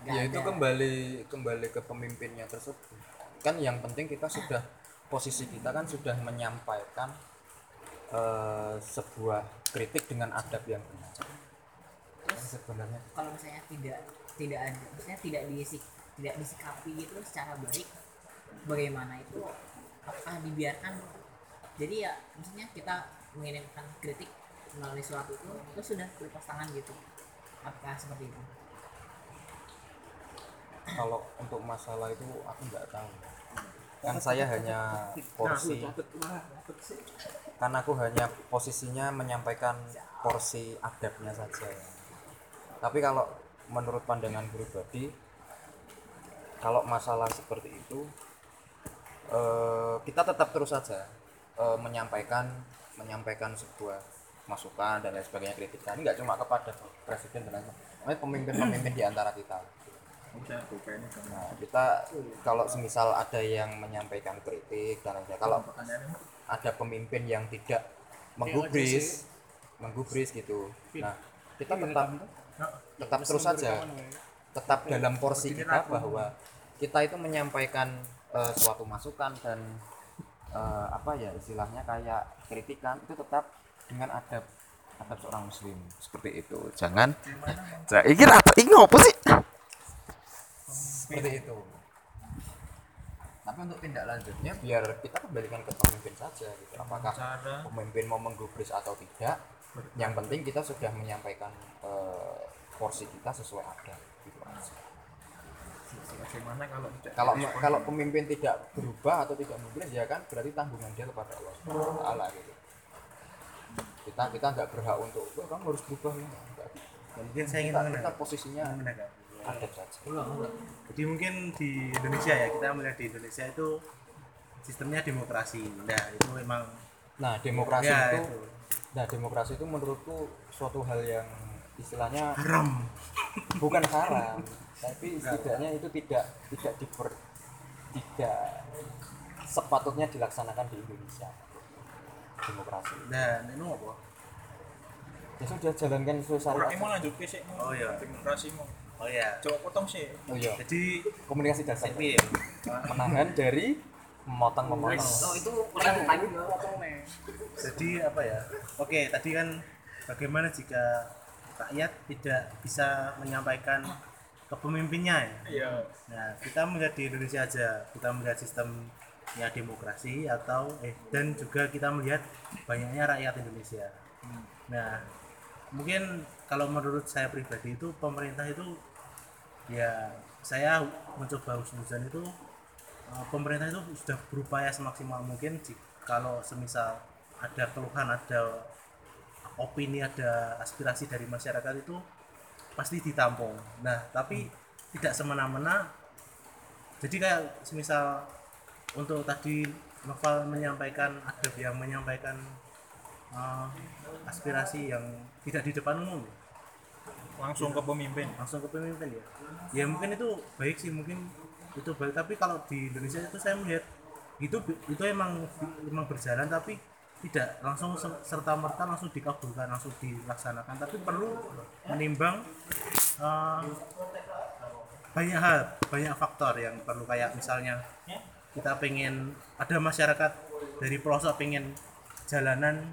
Nggak ya itu ada. kembali kembali ke pemimpinnya tersebut. Kan yang penting kita sudah posisi kita kan sudah menyampaikan eh, sebuah kritik dengan adab yang benar. Kan terus sebenarnya. kalau misalnya tidak tidak ada misalnya tidak disik tidak disikapi itu secara baik bagaimana itu? Apakah dibiarkan jadi ya maksudnya kita mengirimkan kritik melalui surat itu itu sudah lepas tangan gitu. Apakah seperti itu? Kalau untuk masalah itu aku nggak tahu. Kan saya hanya porsi. Kan aku hanya posisinya menyampaikan porsi adabnya saja. Tapi kalau menurut pandangan pribadi kalau masalah seperti itu eh, kita tetap terus saja eh, menyampaikan menyampaikan sebuah masukan dan lain sebagainya kritikan ini nggak cuma kepada presiden dan lain sebagainya pemimpin-pemimpin di antara kita. Nah kita kalau semisal ada yang menyampaikan kritik dan lain sebagainya kalau ada pemimpin yang tidak menggubris menggubris gitu. Nah kita tetap tetap terus saja tetap dalam porsi kita bahwa kita itu menyampaikan eh, suatu masukan dan eh, apa ya istilahnya kayak kritikan itu tetap dengan adab adab seorang muslim. Seperti itu. Jangan. Saya ini apa ini apa sih? Seperti itu. Tapi untuk tindak lanjutnya biar kita kembalikan ke pemimpin saja gitu. Apakah cara. pemimpin mau menggubris atau tidak yang penting kita sudah menyampaikan eh, porsi kita sesuai adab gitu aja. Bagaimana kalau tidak kalau kalau pemimpin tidak berubah atau tidak menggubris ya kan berarti tanggungan dia kepada Allah taala gitu. Kita kita nggak berhak untuk "Wah, kamu harus berubah ya. Mungkin saya ingin kita, kita posisinya menanggapi. adab saja. Jadi mungkin di Indonesia ya kita melihat di Indonesia itu sistemnya demokrasi. Nah itu memang nah demokrasi ya, itu. nah demokrasi itu menurutku suatu hal yang istilahnya haram. bukan haram tapi setidaknya itu tidak tidak diper tidak sepatutnya dilaksanakan di Indonesia. Demokrasi. Dan itu apa? ya sudah jalankan sesuai orang mau lanjut ke sih Oh, iya. demokrasi mau Oh ya. coba potong sih oh iya. Jadi komunikasi dasar. Tapi menahan dari memotong memotong Oh itu lanjutan jadi apa ya? Oke tadi kan bagaimana jika rakyat tidak bisa menyampaikan ke pemimpinnya ya? iya Nah, kita melihat di Indonesia aja, kita melihat sistemnya demokrasi atau eh dan juga kita melihat banyaknya rakyat Indonesia. Nah, mungkin kalau menurut saya pribadi itu pemerintah itu ya saya mencoba husnuzon itu eh, pemerintah itu sudah berupaya semaksimal mungkin jika kalau semisal ada keluhan, ada opini, ada aspirasi dari masyarakat itu pasti ditampung. Nah, tapi tidak semena-mena. Jadi kayak semisal untuk tadi Novel menyampaikan ada yang menyampaikan eh, aspirasi yang tidak di depan umum. Langsung ke pemimpin. Langsung ke pemimpin ya. Ya mungkin itu baik sih mungkin itu baik. Tapi kalau di Indonesia itu saya melihat itu itu emang emang berjalan tapi tidak langsung serta merta langsung dikabulkan langsung dilaksanakan. Tapi perlu menimbang eh, banyak hal banyak faktor yang perlu kayak misalnya kita pengen ada masyarakat dari pelosok pengen jalanan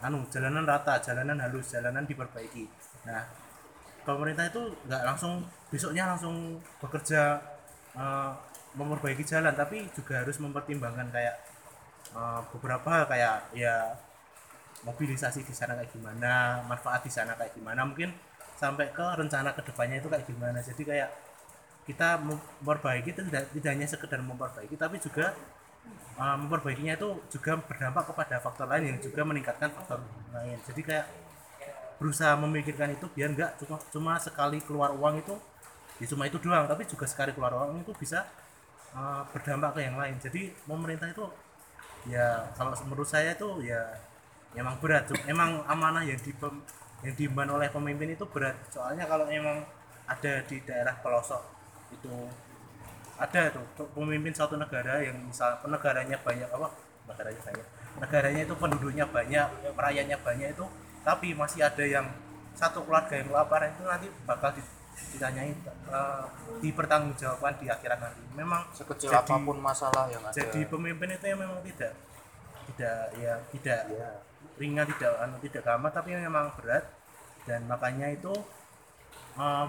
anu jalanan rata jalanan halus jalanan diperbaiki. Nah pemerintah itu nggak langsung besoknya langsung bekerja eh, memperbaiki jalan tapi juga harus mempertimbangkan kayak eh, beberapa kayak ya mobilisasi di sana kayak gimana manfaat di sana kayak gimana mungkin sampai ke rencana ke depannya itu kayak gimana. Jadi kayak kita memperbaiki tidak, tidak hanya sekedar memperbaiki tapi juga uh, memperbaikinya itu juga berdampak kepada faktor lain yang juga meningkatkan faktor lain. Jadi kayak berusaha memikirkan itu biar enggak cuma cuma sekali keluar uang itu ya cuma itu doang tapi juga sekali keluar uang itu bisa uh, berdampak ke yang lain. Jadi pemerintah itu ya kalau menurut saya itu ya emang berat. Cuma emang amanah yang di yang diemban oleh pemimpin itu berat. Soalnya kalau emang ada di daerah pelosok itu ada tuh tuh pemimpin suatu negara yang misal negaranya banyak apa? Negaranya banyak. Negaranya itu penduduknya banyak rakyatnya banyak itu tapi masih ada yang satu keluarga yang kelaparan itu nanti bakal ditanyai eh, dipertanggungjawabkan di akhirat nanti. Memang sekecil jadi- apa pun masalah yang ada. jadi pemimpin itu yang memang tidak tidak ya tidak ringan tidak anu tidak gampang tapi memang berat. Dan makanya itu eh,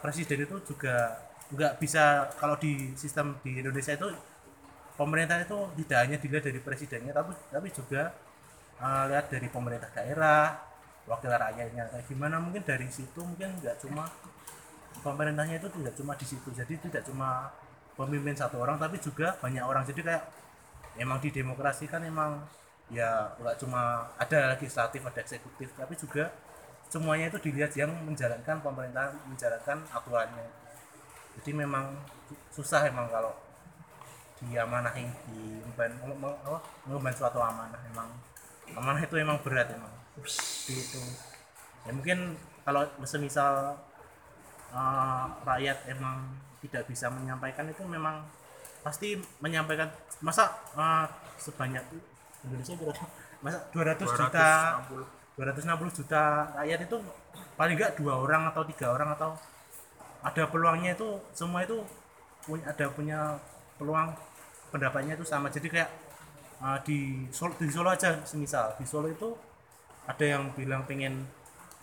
presiden itu juga nggak bisa kalau di sistem di Indonesia itu pemerintah itu tidak hanya dilihat dari presidennya tapi tapi juga eh, lihat dari pemerintah daerah wakil rakyatnya. Kayak gimana mungkin dari situ mungkin nggak cuma pemerintahnya itu tidak cuma di situ. Jadi tidak cuma pemimpin satu orang tapi juga banyak orang. Jadi kayak emang di demokrasi kan emang ya nggak cuma ada legislatif ada eksekutif tapi juga semuanya itu dilihat yang menjalankan pemerintah menjalankan aturannya. Jadi memang susah emang kalau diamanahi di mengemban suatu amanah emang. Amanah itu emang berat emang. Itu ya mungkin kalau semisal eh, rakyat emang tidak bisa menyampaikan itu memang pasti menyampaikan. Masa eh, sebanyak Indonesia berapa? Masa 200 juta? 260 juta rakyat itu paling enggak dua orang atau tiga orang atau ada peluangnya itu semua itu punya ada punya peluang pendapatnya itu sama. Jadi kayak uh, di Solo, di Solo aja semisal. Di Solo itu ada yang bilang pengen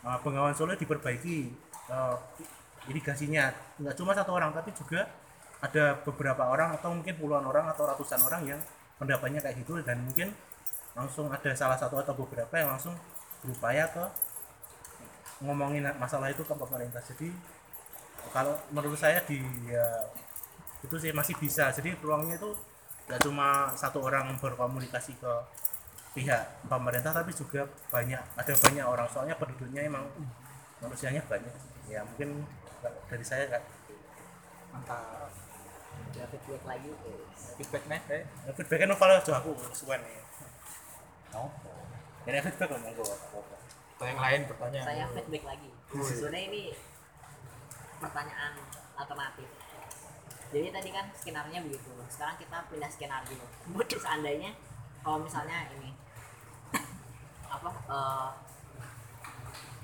uh, Bengawan Solo diperbaiki. Uh, irigasinya. Nggak cuma satu orang tapi juga ada beberapa orang atau mungkin puluhan orang atau ratusan orang yang pendapatnya kayak gitu. Dan mungkin langsung ada salah satu atau beberapa yang langsung berupaya ke ngomongin masalah itu ke pemerintah. Jadi kalau menurut saya di ya, itu sih masih bisa. Jadi peluangnya itu nggak cuma satu orang berkomunikasi ke pihak pemerintah tapi juga banyak ada banyak orang. Soalnya penduduknya emang manusianya banyak. Ya mungkin dari saya kayak mantap. Ya feedback lagi? Guys. feedbacknya? Eh ya, feedbacknya novel aja aku suwen nih. Ini feedback ngomong gue atau yang lain bertanya. Saya feedback lagi. Sebenarnya ini pertanyaan alternatif. Jadi tadi kan skenario begitu. Sekarang kita pindah skenario seandainya kalau misalnya ini apa eh,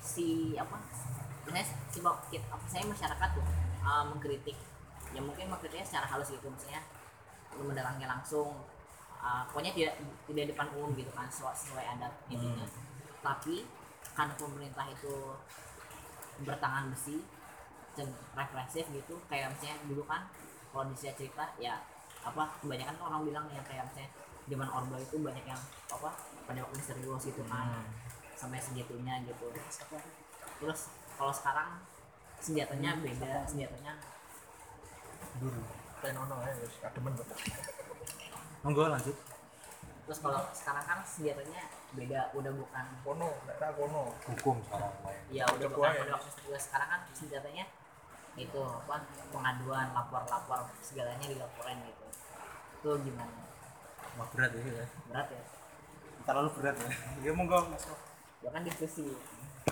si apa misalnya si bak- kita- apa saya masyarakat tuh eh, mengkritik. Ya mungkin mengkritiknya secara halus gitu misalnya mendatangi langsung. Eh, pokoknya tidak tidak depan umum gitu kan sesuai, sesuai adat intinya. Tapi karena pemerintah itu bertangan besi dan represif gitu kayak misalnya dulu kan kalau di saya cerita ya apa kebanyakan kan orang bilang yang kayak misalnya zaman orba itu banyak yang apa pada waktu misterius gitu kan sampai segitunya gitu. Terus kalau sekarang senjatanya beda senjatanya Tenono ya wis kademen kok. monggo lanjut. Terus kalau sekarang kan senjatanya beda udah bukan kono ra kono. Hukum sekarang ya udah bukan buaya. pada waktu misterius sekarang kan senjatanya itu apa pengaduan lapor-lapor segalanya dilaporin gitu. Itu gimana? Wah berat ya ya. berat ya? Terlalu berat ya. Ya monggo mas ya kan diskusi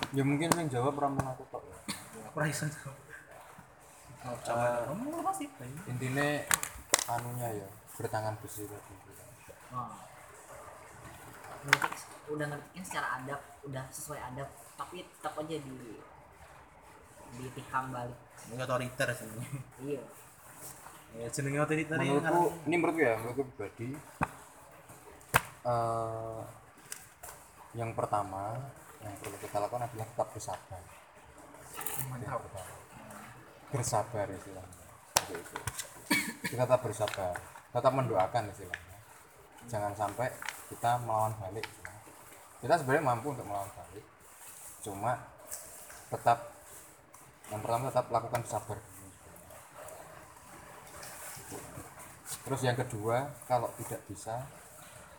ya mungkin yang jawab ramen aku kok ya. aku raisan oh, Eh, kamu apa sih. intinya anunya ya bertangan besi tadi oh. Udah ngertiin secara adab udah sesuai adab tapi tetap aja di ditikam balik. Ini otoriter sih iya. Ya jenenge otoriter ini menurutku ini menurutku ya menurutku pribadi eh yang pertama yang perlu kita lakukan adalah tetap bersabar. Pertama. bersabar istilahnya. Seperti itu. kita tetap bersabar. Tetap mendoakan istilahnya. Jangan sampai kita melawan balik istilahnya. kita sebenarnya mampu untuk melawan balik. Cuma tetap yang pertama tetap lakukan sabar terus yang kedua kalau tidak bisa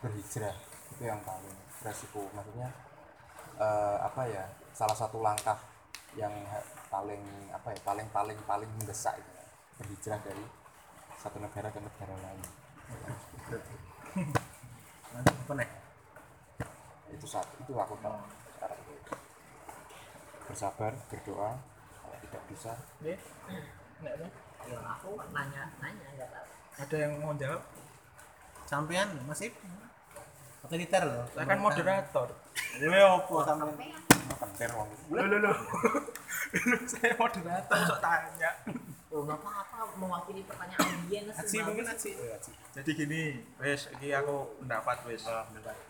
berhijrah. Itu yang paling resiko. Maksudnya eh, apa ya salah satu langkah yang paling apa ya paling paling paling mendesak itu berhijrah dari satu negara ke negara lain. Apa nih itu satu itu aku tahu sekarang bersabar berdoa kalau tidak bisa. Ya aku nanya nanya nggak tahu. Ada yang mau jawab? Sampean masih otoriter loh? Saya kan moderator ya opo sampean pentir wong lo lo lo saya moderator sok tanya. Oh apa-apa mewakili pertanyaan audiens aci mungkin aci. Jadi gini wes iki aku pendapat wes.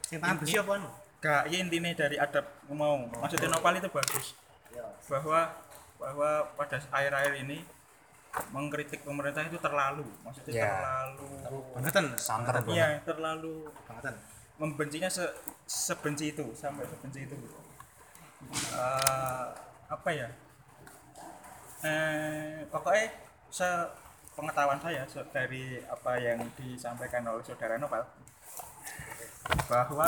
Sing tangan besi apa anu? Gak ya intinya dari adab mau. Maksudnya nopal itu bagus. Ya bahwa bahwa pada akhir-akhir ini mengkritik pemerintah itu terlalu. Maksudnya Ya. terlalu bangetan santer banget. iya terlalu bangetan membencinya se sebenci itu sampai sebenci itu Eh, apa ya eh pokoknya se pengetahuan saya dari apa yang disampaikan oleh saudara Novel bahwa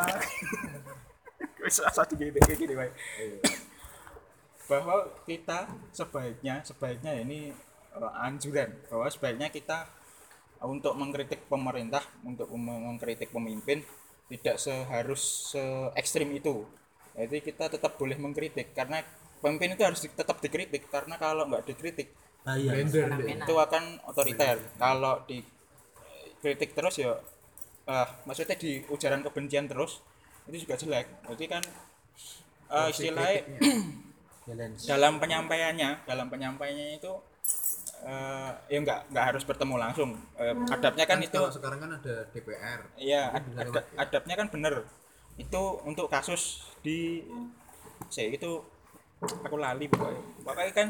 asal digede kayak gini wae. bahwa kita sebaiknya sebaiknya ini eh, anjuran bahwa sebaiknya kita untuk mengkritik pemerintah untuk mengkritik pemimpin tidak seharus se ekstrim itu. Jadi kita tetap boleh mengkritik karena pemimpin itu harus di- tetap dikritik karena kalau nggak dikritik Nah, iya. fenomena itu akan otoriter. Kalau dikritik terus ya eh, maksudnya di ujaran kebencian terus itu juga jelek. Jadi kan eh, istilahnya dalam penyampaiannya dalam penyampaiannya itu eh, ya nggak nggak harus bertemu langsung Eh, adabnya kan itu kalau sekarang kan ada DPR Iya, Itu ad- ada- lewat ya? adabnya kan bener. Itu untuk kasus di saya itu aku lali pokoknya. Pokoknya kan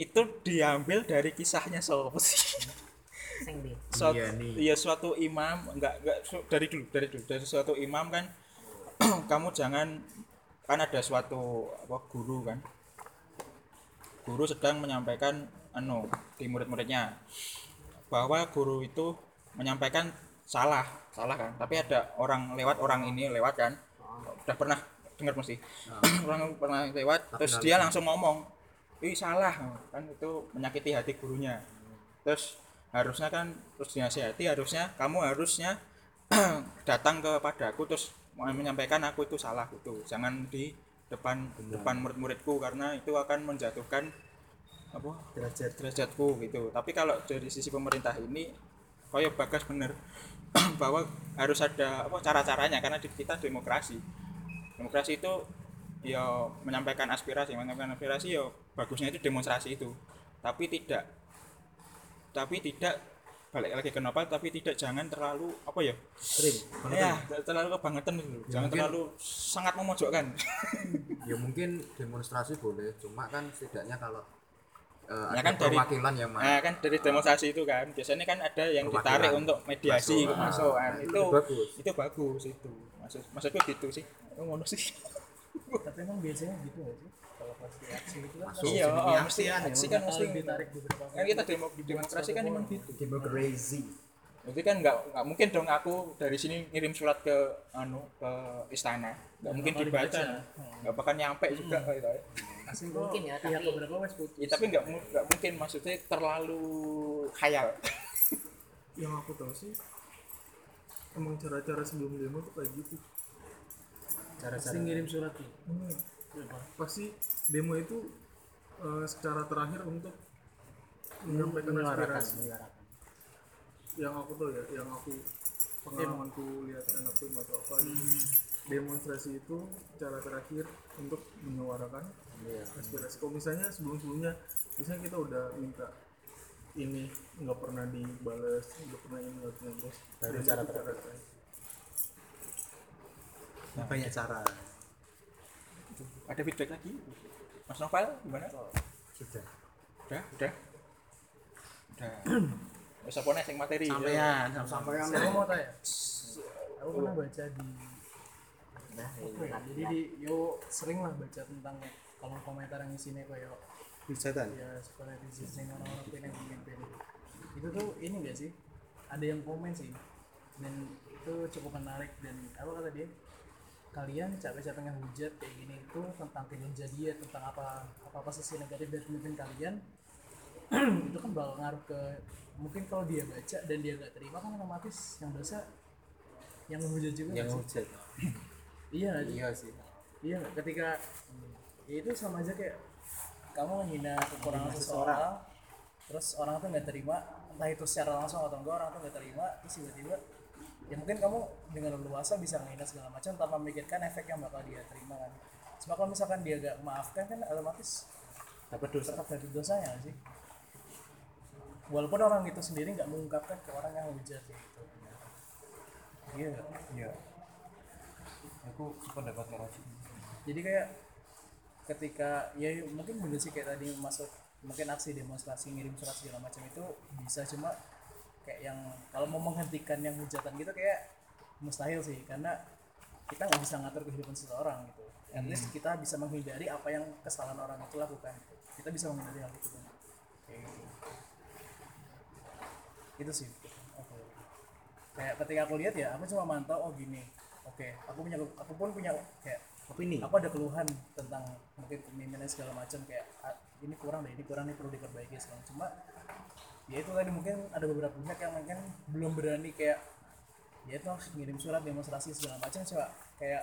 itu diambil dari kisahnya siapa sih? Suatu, Iya nih. iya suatu imam enggak enggak su- dari dulu dari dulu dari suatu imam kan kamu jangan kan ada suatu apa guru kan guru sedang menyampaikan anu di murid-muridnya. Bahwa guru itu menyampaikan salah salah kan? Tapi ada orang lewat orang ini lewat kan? Udah pernah dengar mesti? Orang pernah lewat terus dia langsung ngomong ih salah. Kan itu menyakiti hati gurunya. Terus harusnya kan terus dinasihati harusnya kamu harusnya datang kepadaku terus mau menyampaikan aku itu salah itu jangan di depan depan murid-muridku karena itu akan menjatuhkan apa derajat derajatku gitu. Tapi kalau dari sisi pemerintah ini kaya bagas bener. Bahwa harus ada apa cara-caranya karena di kita demokrasi. Demokrasi itu ya menyampaikan aspirasi menyampaikan aspirasi ya bagusnya itu demonstrasi itu. Tapi tidak tapi tidak balik lagi kenapa tapi tidak jangan terlalu apa ya Ekstrim. ya terlalu kebangetan itu. Jangan mungkin- terlalu sangat memojokkan. Ya mungkin demonstrasi boleh cuma kan setidaknya kalau Ya ada kan dari- perwakilan yang nah kan dari demonstrasi itu kan. Biasanya kan ada yang ditarik untuk mediasi Masuk. masuk, kan. Nah, itu itu bagus. itu bagus itu. Maksud maksudku gitu sih. Oh, ngono sih. Tapi emang biasanya gitu sih? Kalau pas di aksi itu kan Masuk. iya oh, mesti kan ya, aksi kan bakal mesti ditarik beberapa kan kita demo demonstrasi kan emang gitu. Demokrasi. Jadi kan nggak nggak mungkin dong aku dari sini ngirim surat ke anu ke istana. Nggak mungkin bakal dibaca. nggak bakal nyampe juga gitu. ya. Asing Mungkin ya, pihak tapi- beberapa wes putus Ya, tapi nggak nggak mungkin maksudnya terlalu khayal. Yang aku tahu sih emang cara-cara sebelum demo tuh kayak gitu. Pasti ngirim surat tuh. Pasti demo itu eh, secara terakhir untuk menyampaikan aspirasi. yang aku tahu ya yang aku pengalamanku lihat anak film atau apa. Gitu demonstrasi itu cara terakhir untuk menyuarakan aspirasi kalau misalnya sebelum sebelumnya misalnya kita udah minta ini nggak pernah dibales nggak pernah ini nggak pernah dibales Baru Demo cara itu terakhir. terakhir. Nah, banyak cara. ada feedback lagi? Mas Novel gimana? Sudah. udah? Udah? Udah. Wes apa sing materi? Sampean, sampai yang saya mau tanya. Aku pernah baca di nah apa ya, jadi di yo sering lah baca tentang kolom komentar yang isinya kayak Hujatan. ya sekolah di sini orang-orang yang pemimpin itu tuh ini gak sih ada yang komen sih dan itu cukup menarik dan apa kata dia kalian capek-capek ngehujat kayak gini itu tentang kinerja dia tentang apa apa apa sisi negatif dari pemimpin kalian itu kan bakal ngaruh ke mungkin kalau dia baca dan dia gak terima kan otomatis yang dosa yang menghujat juga Yang nggak sih? hujat. iya nggak? Iya sih. Iya, ketika ya itu sama aja kayak kamu menghina kekurangan Menghina seseorang, terus orang tuh nggak terima, entah itu secara langsung atau enggak orang tuh nggak terima, terus tiba-tiba ya mungkin kamu dengan leluasa bisa menghina segala macam tanpa memikirkan efek yang bakal dia terima kan. Cuma kalau misalkan dia gak maafkan kan otomatis Dapat dosa. tetap ada dosanya sih. Walaupun orang itu sendiri nggak mengungkapkan ke orang yang hujat gitu. iya iya aku sependapat Ci. jadi kayak ketika ya mungkin bener sih kayak tadi masuk mungkin aksi demonstrasi ngirim surat segala macam itu bisa cuma kayak yang kalau mau menghentikan yang hujatan gitu kayak mustahil sih karena kita nggak bisa ngatur kehidupan seseorang gitu. At least kita bisa menghindari apa yang kesalahan orang itu lakukan gitu. kita bisa menghindari hal itu. Kan itu sih. Oke. kayak ketika aku lihat ya aku cuma mantau oh gini. Oke aku punya aku pun punya kayak opini aku ada keluhan tentang mungkin kepemimpinan segala macam kayak "Ah, ini kurang deh ini kurang nih perlu diperbaiki sekarang cuma ya itu tadi mungkin ada beberapa pihak yang mungkin belum berani kayak ya itu harus ngirim surat demonstrasi segala macam. Coba kayak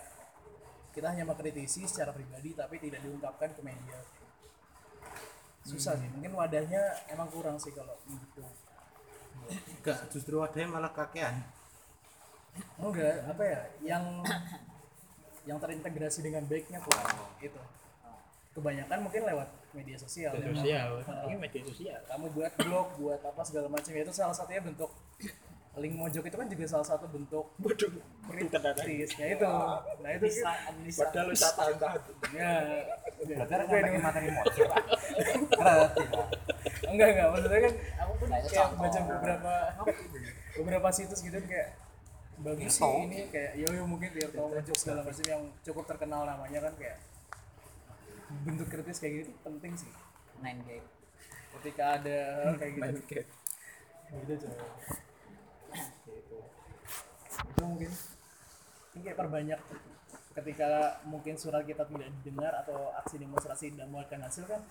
kita hanya mengkritisi secara pribadi tapi tidak diungkapkan ke media. Susah sih mungkin wadahnya emang kurang sih kalau gitu. Enggak justru adanya malah kakean. Enggak apa ya yang yang terintegrasi dengan baiknya kurang itu kebanyakan mungkin lewat media sosial. Media sosial. uh, ini media sosial. kamu buat blog buat apa segala macam ya itu salah satunya bentuk link mojok itu kan juga salah satu bentuk bodoh kritis ya itu. Nah itu bisa administrasi padahal lu tak tahu tahu ya. Berarti ada nyampein materi lah enggak enggak. Maksudnya kan aku pun Nah, kayak baca beberapa beberapa situs gitu kayak bagus sih ini kayak yo yo mungkin Tirto Mojok segala macam yang cukup terkenal namanya kan kayak bentuk kritis kayak gitu penting sih. Nine gate ketika ada kayak gitu. Gitu coy gitu itu mungkin. Ini kayak perbanyak ketika mungkin surat kita tidak didengar atau aksi demonstrasi tidak membuahkan hasil kan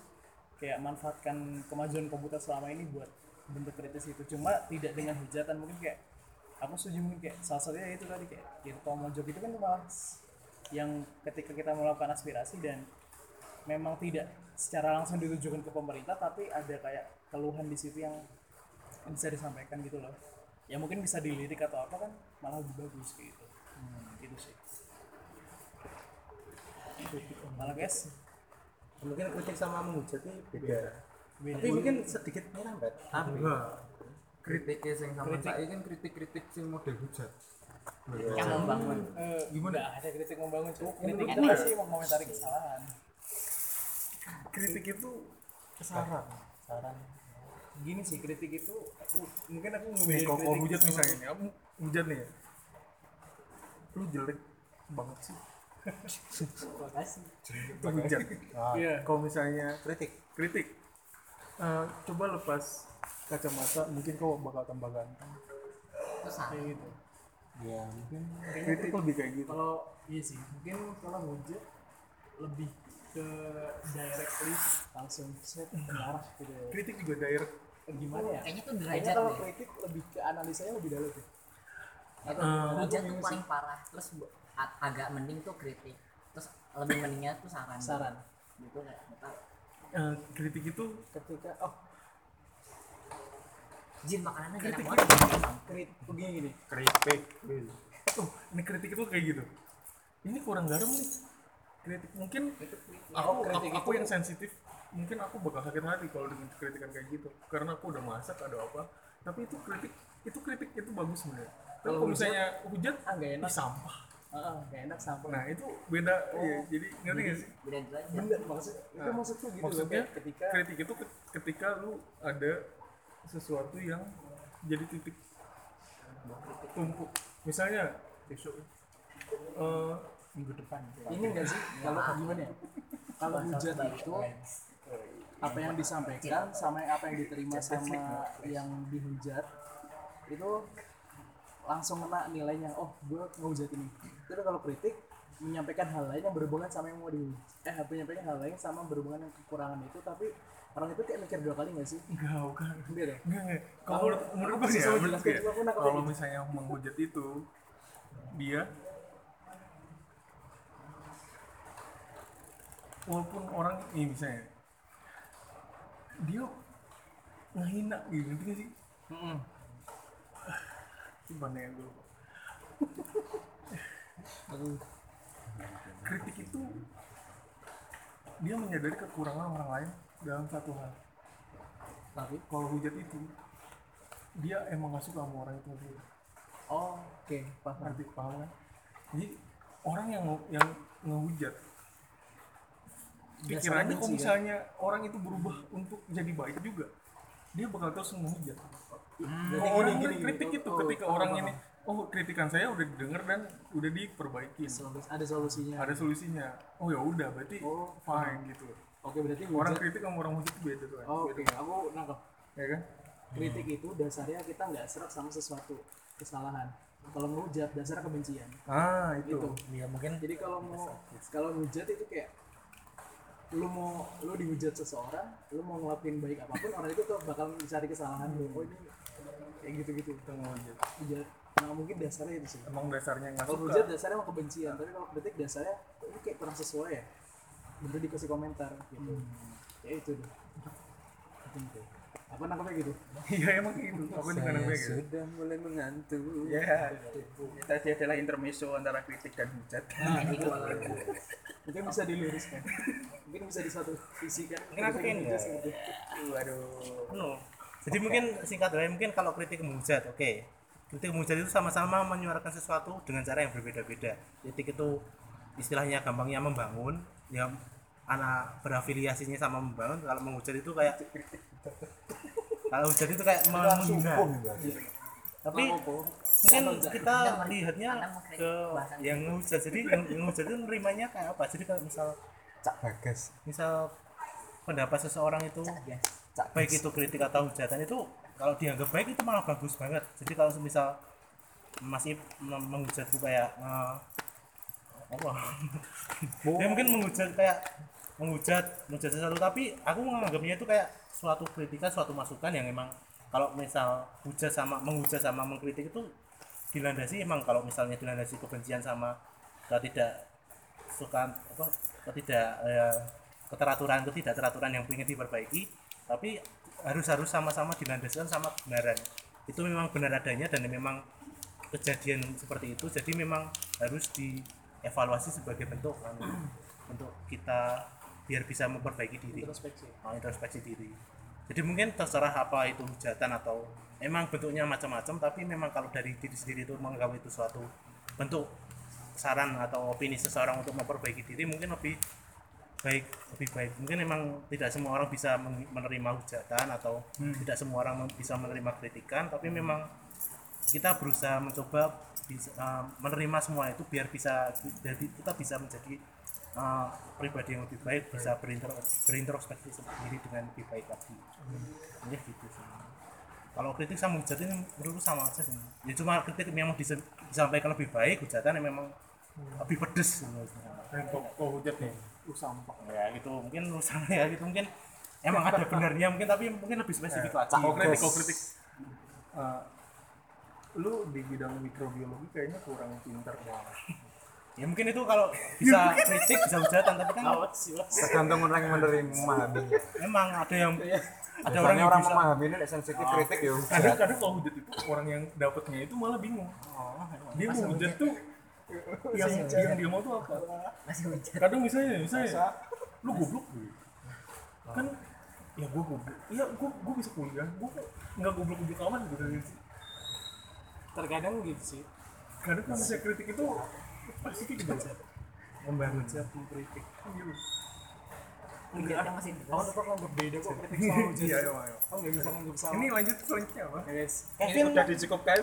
kayak manfaatkan kemajuan komputer selama ini buat bentuk kritis itu. Cuma tidak dengan hujatan mungkin kayak aku setuju mungkin kayak salah satunya itu tadi kayak Tirto Mojok itu kan malah yang ketika kita melakukan aspirasi dan memang tidak secara langsung ditujukan ke pemerintah tapi ada kayak keluhan di situ yang bisa disampaikan gitu loh. Ya mungkin bisa dilirik atau apa kan malah lebih bagus kayak gitu. Hmm, gitu sih. Malah guys. Mungkin kritik sama menghujat ini beda. Beda. Tapi mungkin sedikit merambat tapi kritiknya sing sama saya kan kritik-kritik sing model hujat. Yang membangun. Eh, gimana? Ada kritik membangun cuy kritik itu masih mengomentari kesalahan? Kritik itu saran saran gini sih kritik itu aku mungkin aku ngebedain kalau kalau kritik hujat misalnya nih aku hujat nih. Ya. lu jelek banget sih. Terima kasih itu hujat. Iya. kalau misalnya kritik. Kritik eh, coba lepas kacamata mungkin kau bakal tambah ganteng. Kayak gitu. Ya mungkin kritik lebih kayak gitu. Kalau iya sih mungkin kalau hujat lebih ke directly langsung set mengarah gitu. ya. kritik juga direct. Gimana ya? Kayaknya tuh derajat kalau deh. kritik lebih ke analisanya lebih dalam sih. Atau Eh, hujat tuh paling parah. Terus agak mending tuh kritik. Terus lebih mendingnya tuh saran. Saran. Gitu kayak Eh, kritik itu ketika oh. Jin makanannya enak Kritik banget. krit begini gini. Kritik oh ini kritik itu kayak gitu. Ini kurang garam nih. Kritik mungkin Oh, aku, kritik aku, aku itu- yang sensitif mungkin aku bakal sakit hati kalau dengan kritikan kayak gitu. Karena aku udah masak ada apa. Tapi itu kritik itu kritik itu bagus sebenarnya. Tapi Kalau misalnya hujat ah nggak enak. sampah Enak sampah nah itu beda. Iya, jadi ngerti gak sih? beda derajat bener maksud itu Nah, maksudku gitu maksudnya? ketika kritik itu ke- ketika lu ada sesuatu yang jadi titik tumpuk. Misalnya besok eh, minggu depan. ini enggak sih? Kalau gimana ya? Kalau hujat itu apa yang disampaikan sama apa yang diterima sama yang dihujat itu langsung kena nilainya oh gue ngehujat ini. Tapi kalau kritik menyampaikan hal lain yang berhubungan sama yang mau dihujat eh menyampaikan hal lain sama berhubungan dengan kekurangan itu tapi orang itu kayak mikir dua kali nggak sih? Enggak bukan. Enggak deh enggak kalau menurut menurut gue masih ya menurut gue kalau misalnya yang menghujat itu dia walaupun orang ini misalnya dia ngehina gitu ngerti gak sih gimana ya gue lupa. kritik itu dia menyadari kekurangan orang lain dalam satu hal. Tapi kalau hujat itu dia emang gak suka sama orang itu dia oh oke paham. Ngerti paham kan? Jadi orang yang yang ngehujat pikirannya kalau kan? misalnya orang itu berubah untuk jadi baik juga dia bakal terus ngehujat Berarti Kalau orang gini, gini, kritik gini. itu Oh, ketika paham, orang paham. ini oh. kritikan saya udah didengar dan udah diperbaikin Solus- ada solusinya. Ada solusinya. Oh ya udah berarti Oh, fine gitu. Oke berarti orang hujat kritik sama orang hujat itu beda tuh kan oh, oke aku nangkep. Ya kan? Kritik itu dasarnya kita nggak serak sama sesuatu kesalahan. Kalau ngehujat dasarnya kebencian. Ah gitu. Ya mungkin jadi kalau mau kalau ngehujat itu kayak lu mau lu dihujat seseorang lu mau ngelakuin baik apa pun orang itu tuh bakal mencari kesalahan lu. Oh ini kayak gitu gitu itu ngehujat hujat. Nah mungkin dasarnya itu sih. Emang dasarnya nggak kalau hujat dasarnya emang kebencian tapi kalau kritik dasarnya kok ini kayak kurang sesuai ya. Bener dikasih komentar gitu. Ya itu deh. Penting tuh. apa nangkapnya gitu. Iya emang gitu. Aku juga namanya gitu. sudah mulai mengantuk. Ya tadi adalah intermezzo antara kritik dan hujat. Nah, itu mungkin bisa diluruskan mungkin bisa di satu sisi kan. Mungkin aku pengen ya. seperti itu. waduh. Anu, jadi mungkin singkat aja mungkin kalau kritik menghujat oke. Kritik menghujat itu sama-sama menyuarakan sesuatu dengan cara yang berbeda-beda. Kritik itu istilahnya gampangnya membangun ya anak berafiliasinya sama membangun. Kalau menghujat itu kayak kalau hujat itu kayak menghina. tapi mungkin kita lihatnya ke yang ngehujat jadi yang ngehujat itu nerimanya kayak apa? Jadi kalau misal cak bagas. misal pendapat seseorang itu baik itu kritik atau hujatan itu kalau dianggap baik itu malah bagus banget. Jadi kalau misal masih menghujat itu kayak eh, apa? Ya mungkin menghujat kayak menghujat menghujat sesuatu. Tapi aku menganggapnya itu kayak suatu kritikan suatu masukan yang emang kalau misal hujat sama menghujat sama mengkritik itu dilandasi emang kalau misalnya dilandasi kebencian sama tidak suka apa ketidak eh, keteraturan ketidakteraturan yang ingin diperbaiki tapi harus harus sama-sama dilandaskan sama kebenaran. Itu memang benar adanya dan memang kejadian seperti itu jadi memang harus dievaluasi sebagai bentuk kan, untuk kita biar bisa memperbaiki diri. Introspeksi. Oh, introspeksi diri. Jadi mungkin terserah apa itu hujatan atau emang bentuknya macam-macam tapi memang kalau dari diri sendiri itu menganggap itu suatu bentuk saran atau opini seseorang untuk memperbaiki diri mungkin lebih baik lebih baik. Mungkin memang tidak semua orang bisa men- menerima hujatan atau tidak semua orang bisa menerima kritikan tapi memang kita berusaha mencoba bisa, eh, menerima semua itu biar bisa jadi kita bisa menjadi eh, pribadi yang lebih baik bisa berinter, berintrospeksi sendiri dengan lebih baik lagi. Ya gitu sih. Kalau kritik sama hujat ini menurutku sama aja sih. Ya cuma kritik memang disa- disampaikan lebih baik hujatan yang memang lebih pedes. Dan kok kok hujat nih uh sampah ya gitu. Mungkin urusan ya gitu. Mungkin emang ada benarnya mungkin tapi mungkin lebih spesifik lagi. Kok kritik kok kritik Eh, lu di bidang mikrobiologi kayaknya kurang pinter ya mungkin itu kalau bisa kritik bisa hujatan tapi kan tergantung orang yang menerima memahami. Memang ada yang ada ada orang yang orang bisa memahami ini sensitif kritik ya kadang kadang kalau hujat itu orang yang dapetnya itu malah bingung. Oh, dia mau hujat tuh yang yang dia mau tuh apa? Masih hujat? Kadang misalnya misalnya lu goblok gitu. kan ya gua goblok. Iya gua gua bisa kuliah. Gua nggak goblok goblok amat gitu. Kan terkadang gitu sih. Kadang kalau saya kritik itu pasti membangun hujat mengkritik? Hujatnya masih kamu tetap nganggap beda kok kritik sama hujat iya ayo ayo kamu nggak bisa nganggap sama. Ini lanjut selanjutnya apa guys. Sudah dicukupkan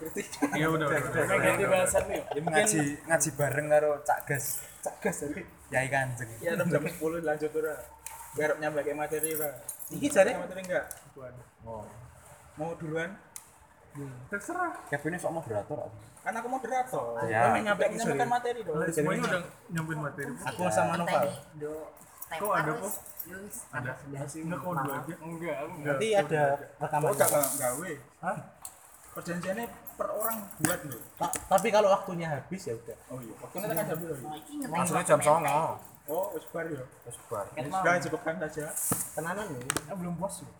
kritik. Iya udah udah ganti bahasan nih. Ini ngaji ngaji bareng karo cak gas. Cak gas tapi ya kanjeng ya jam jam sepuluh lanjut udah biar nyampe ke materi udah ini jari materi enggak? Mau duluan? Terserah. Kevin ini sok moderator aku. Kan aku moderator. Ya. Kamu nyampe nyampekan materi dong. Semuanya udah nyampein materi. Aku sama Noval. Do. Kok ada, kok? ada. Enggak kau dua aja? Enggak nanti ada rekaman. oh enggak enggak gawe Hah? perjanjiannya per orang buat loh Ta- tapi kalau waktunya habis ya udah. Oh iya. Waktunya kan jam berapa maksudnya jam songo oh wis bar ya? Terus bar. Sudah cukupkan saja tenanan nih Ah, belum puas loh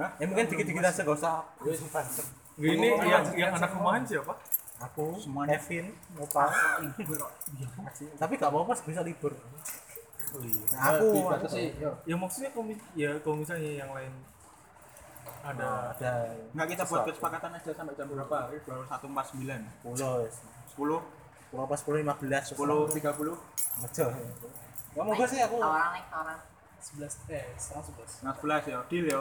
Hah? ya mungkin dikit-dikit aja gak usah. Ini yang yang anak rumahan siapa aku Kevin Noval tapi gak apa-apa bisa libur. Nah, aku sih ya. Maksudnya kalau ya kalau misalnya yang lain ada ada. Enggak kita buat kesepakatan aja sampai jam berapa? Baru satu empat sembilan, 10 sepuluh, sepuluh apa sepuluh lima belas sepuluh tiga puluh, aja ya moga sih aku naik tawaran sebelas eh setengah sebelas. Nah sebelas ya, deal ya.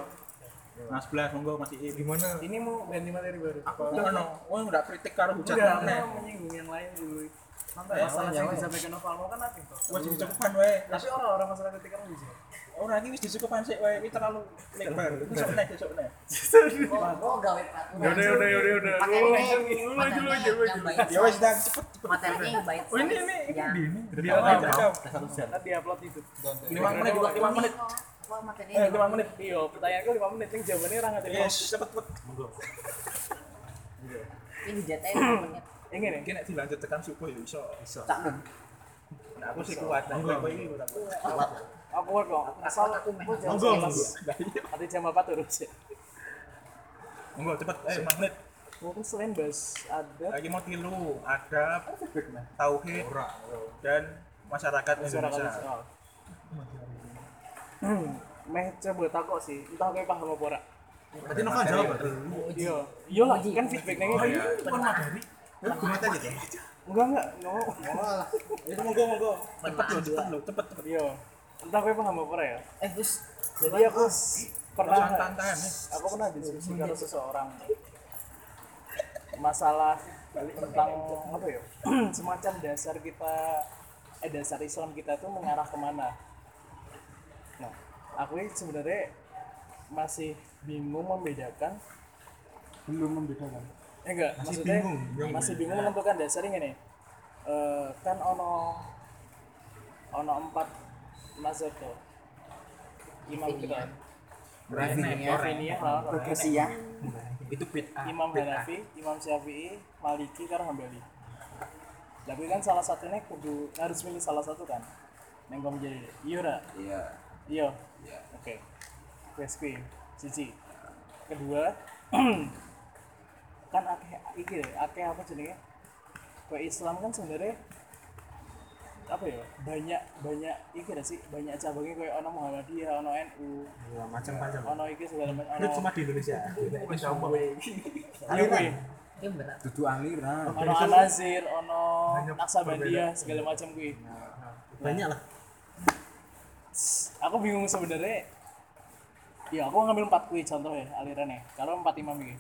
Nah sebelas monggo masih in. gimana? Ini mau ganti materi baru? Aku udah no, oh udah kritik karo hujat udah mau menyinggung yang lain dulu. Masalah yang disampaikan Novalmo kan akeh toh wes cukupan wae tapi orang-orang masalah ketika kan bisa. Ora iki wis dicukupan sik wae iki terlalu lebar besok nek besok nek. Oh, gawe Yaudah, yaudah, yaudah, yaudah. Materinya, Lu materinya yang baik. ya wes dan cepet Materinya yang baik. oh ini ini ini ini? Dia Oh, apa? jauh. kan di upload. Itu lima menit lima lima menit Eh lima menit. Iya pertanyaanku 5 menit. Yang jawabannya orang nggak yes. Cepet cepet Ini lima menit. ini nih iki nek dilanjut tekan subuh ya iso iso Tak nah aku sih kuat. Nah kowe iki ora kuat. aku kok asal kumpul jam 11 nanti jam 4 terus ya monggo cepet. Eh lima menit. Mungkin selain bahas ada lagi mau tilu adab tauhid dan masyarakat masyarakat Indonesia meh coba takut sih, entah kayak paham apa ora. Berarti Nova jawab berarti. Iya, iya lah, kan feedback neng Oh, itu. iya. Bukan materi. Gimana gitu? Enggak enggak, enggak mau. itu monggo monggo cepet lo cepet lo cepet cepet Iya, entah kayak paham apa ora ya. Eh, Gus. Jadi aku pernah nih aku pernah diskusi karo seseorang masalah tentang apa ya semacam dasar kita eh dasar Islam kita tuh mengarah ke mana aku ini sebenarnya masih bingung membedakan. Belum membedakan. Eh enggak maksudnya masih bingung menentukan dasarnya gini Eh, kan ono ono empat mazhab tuh imam kita Rafiniyah, Progresia. itu bid'ah Imam Hanafi, Imam Syafi'i, Maliki, karo Hambali. Tapi kan salah satunya kudu harus milih salah satu kan. Neng kamu jadi iya ora? iya Iya. iya Oke. Wes kuwi. Siji. Kedua, kan akeh iki lho, akeh apa jenenge? Kayak Islam kan sebenarnya apa ya banyak banyak iki dah sih banyak cabangnya kayak ono Muhammadiyah ono NU Ya, macam-macam. ono iki segala macam ono cuma di Indonesia. Iya, kuwi. Ini berat. dudu aliran ono Al-Azhar, ono Naksabandiyah segala macam kuwi. Banyak lah. Aku bingung sebenarnya. Ya, aku ngambil empat kuwi contohnya alirannya. Kalau empat imam ini.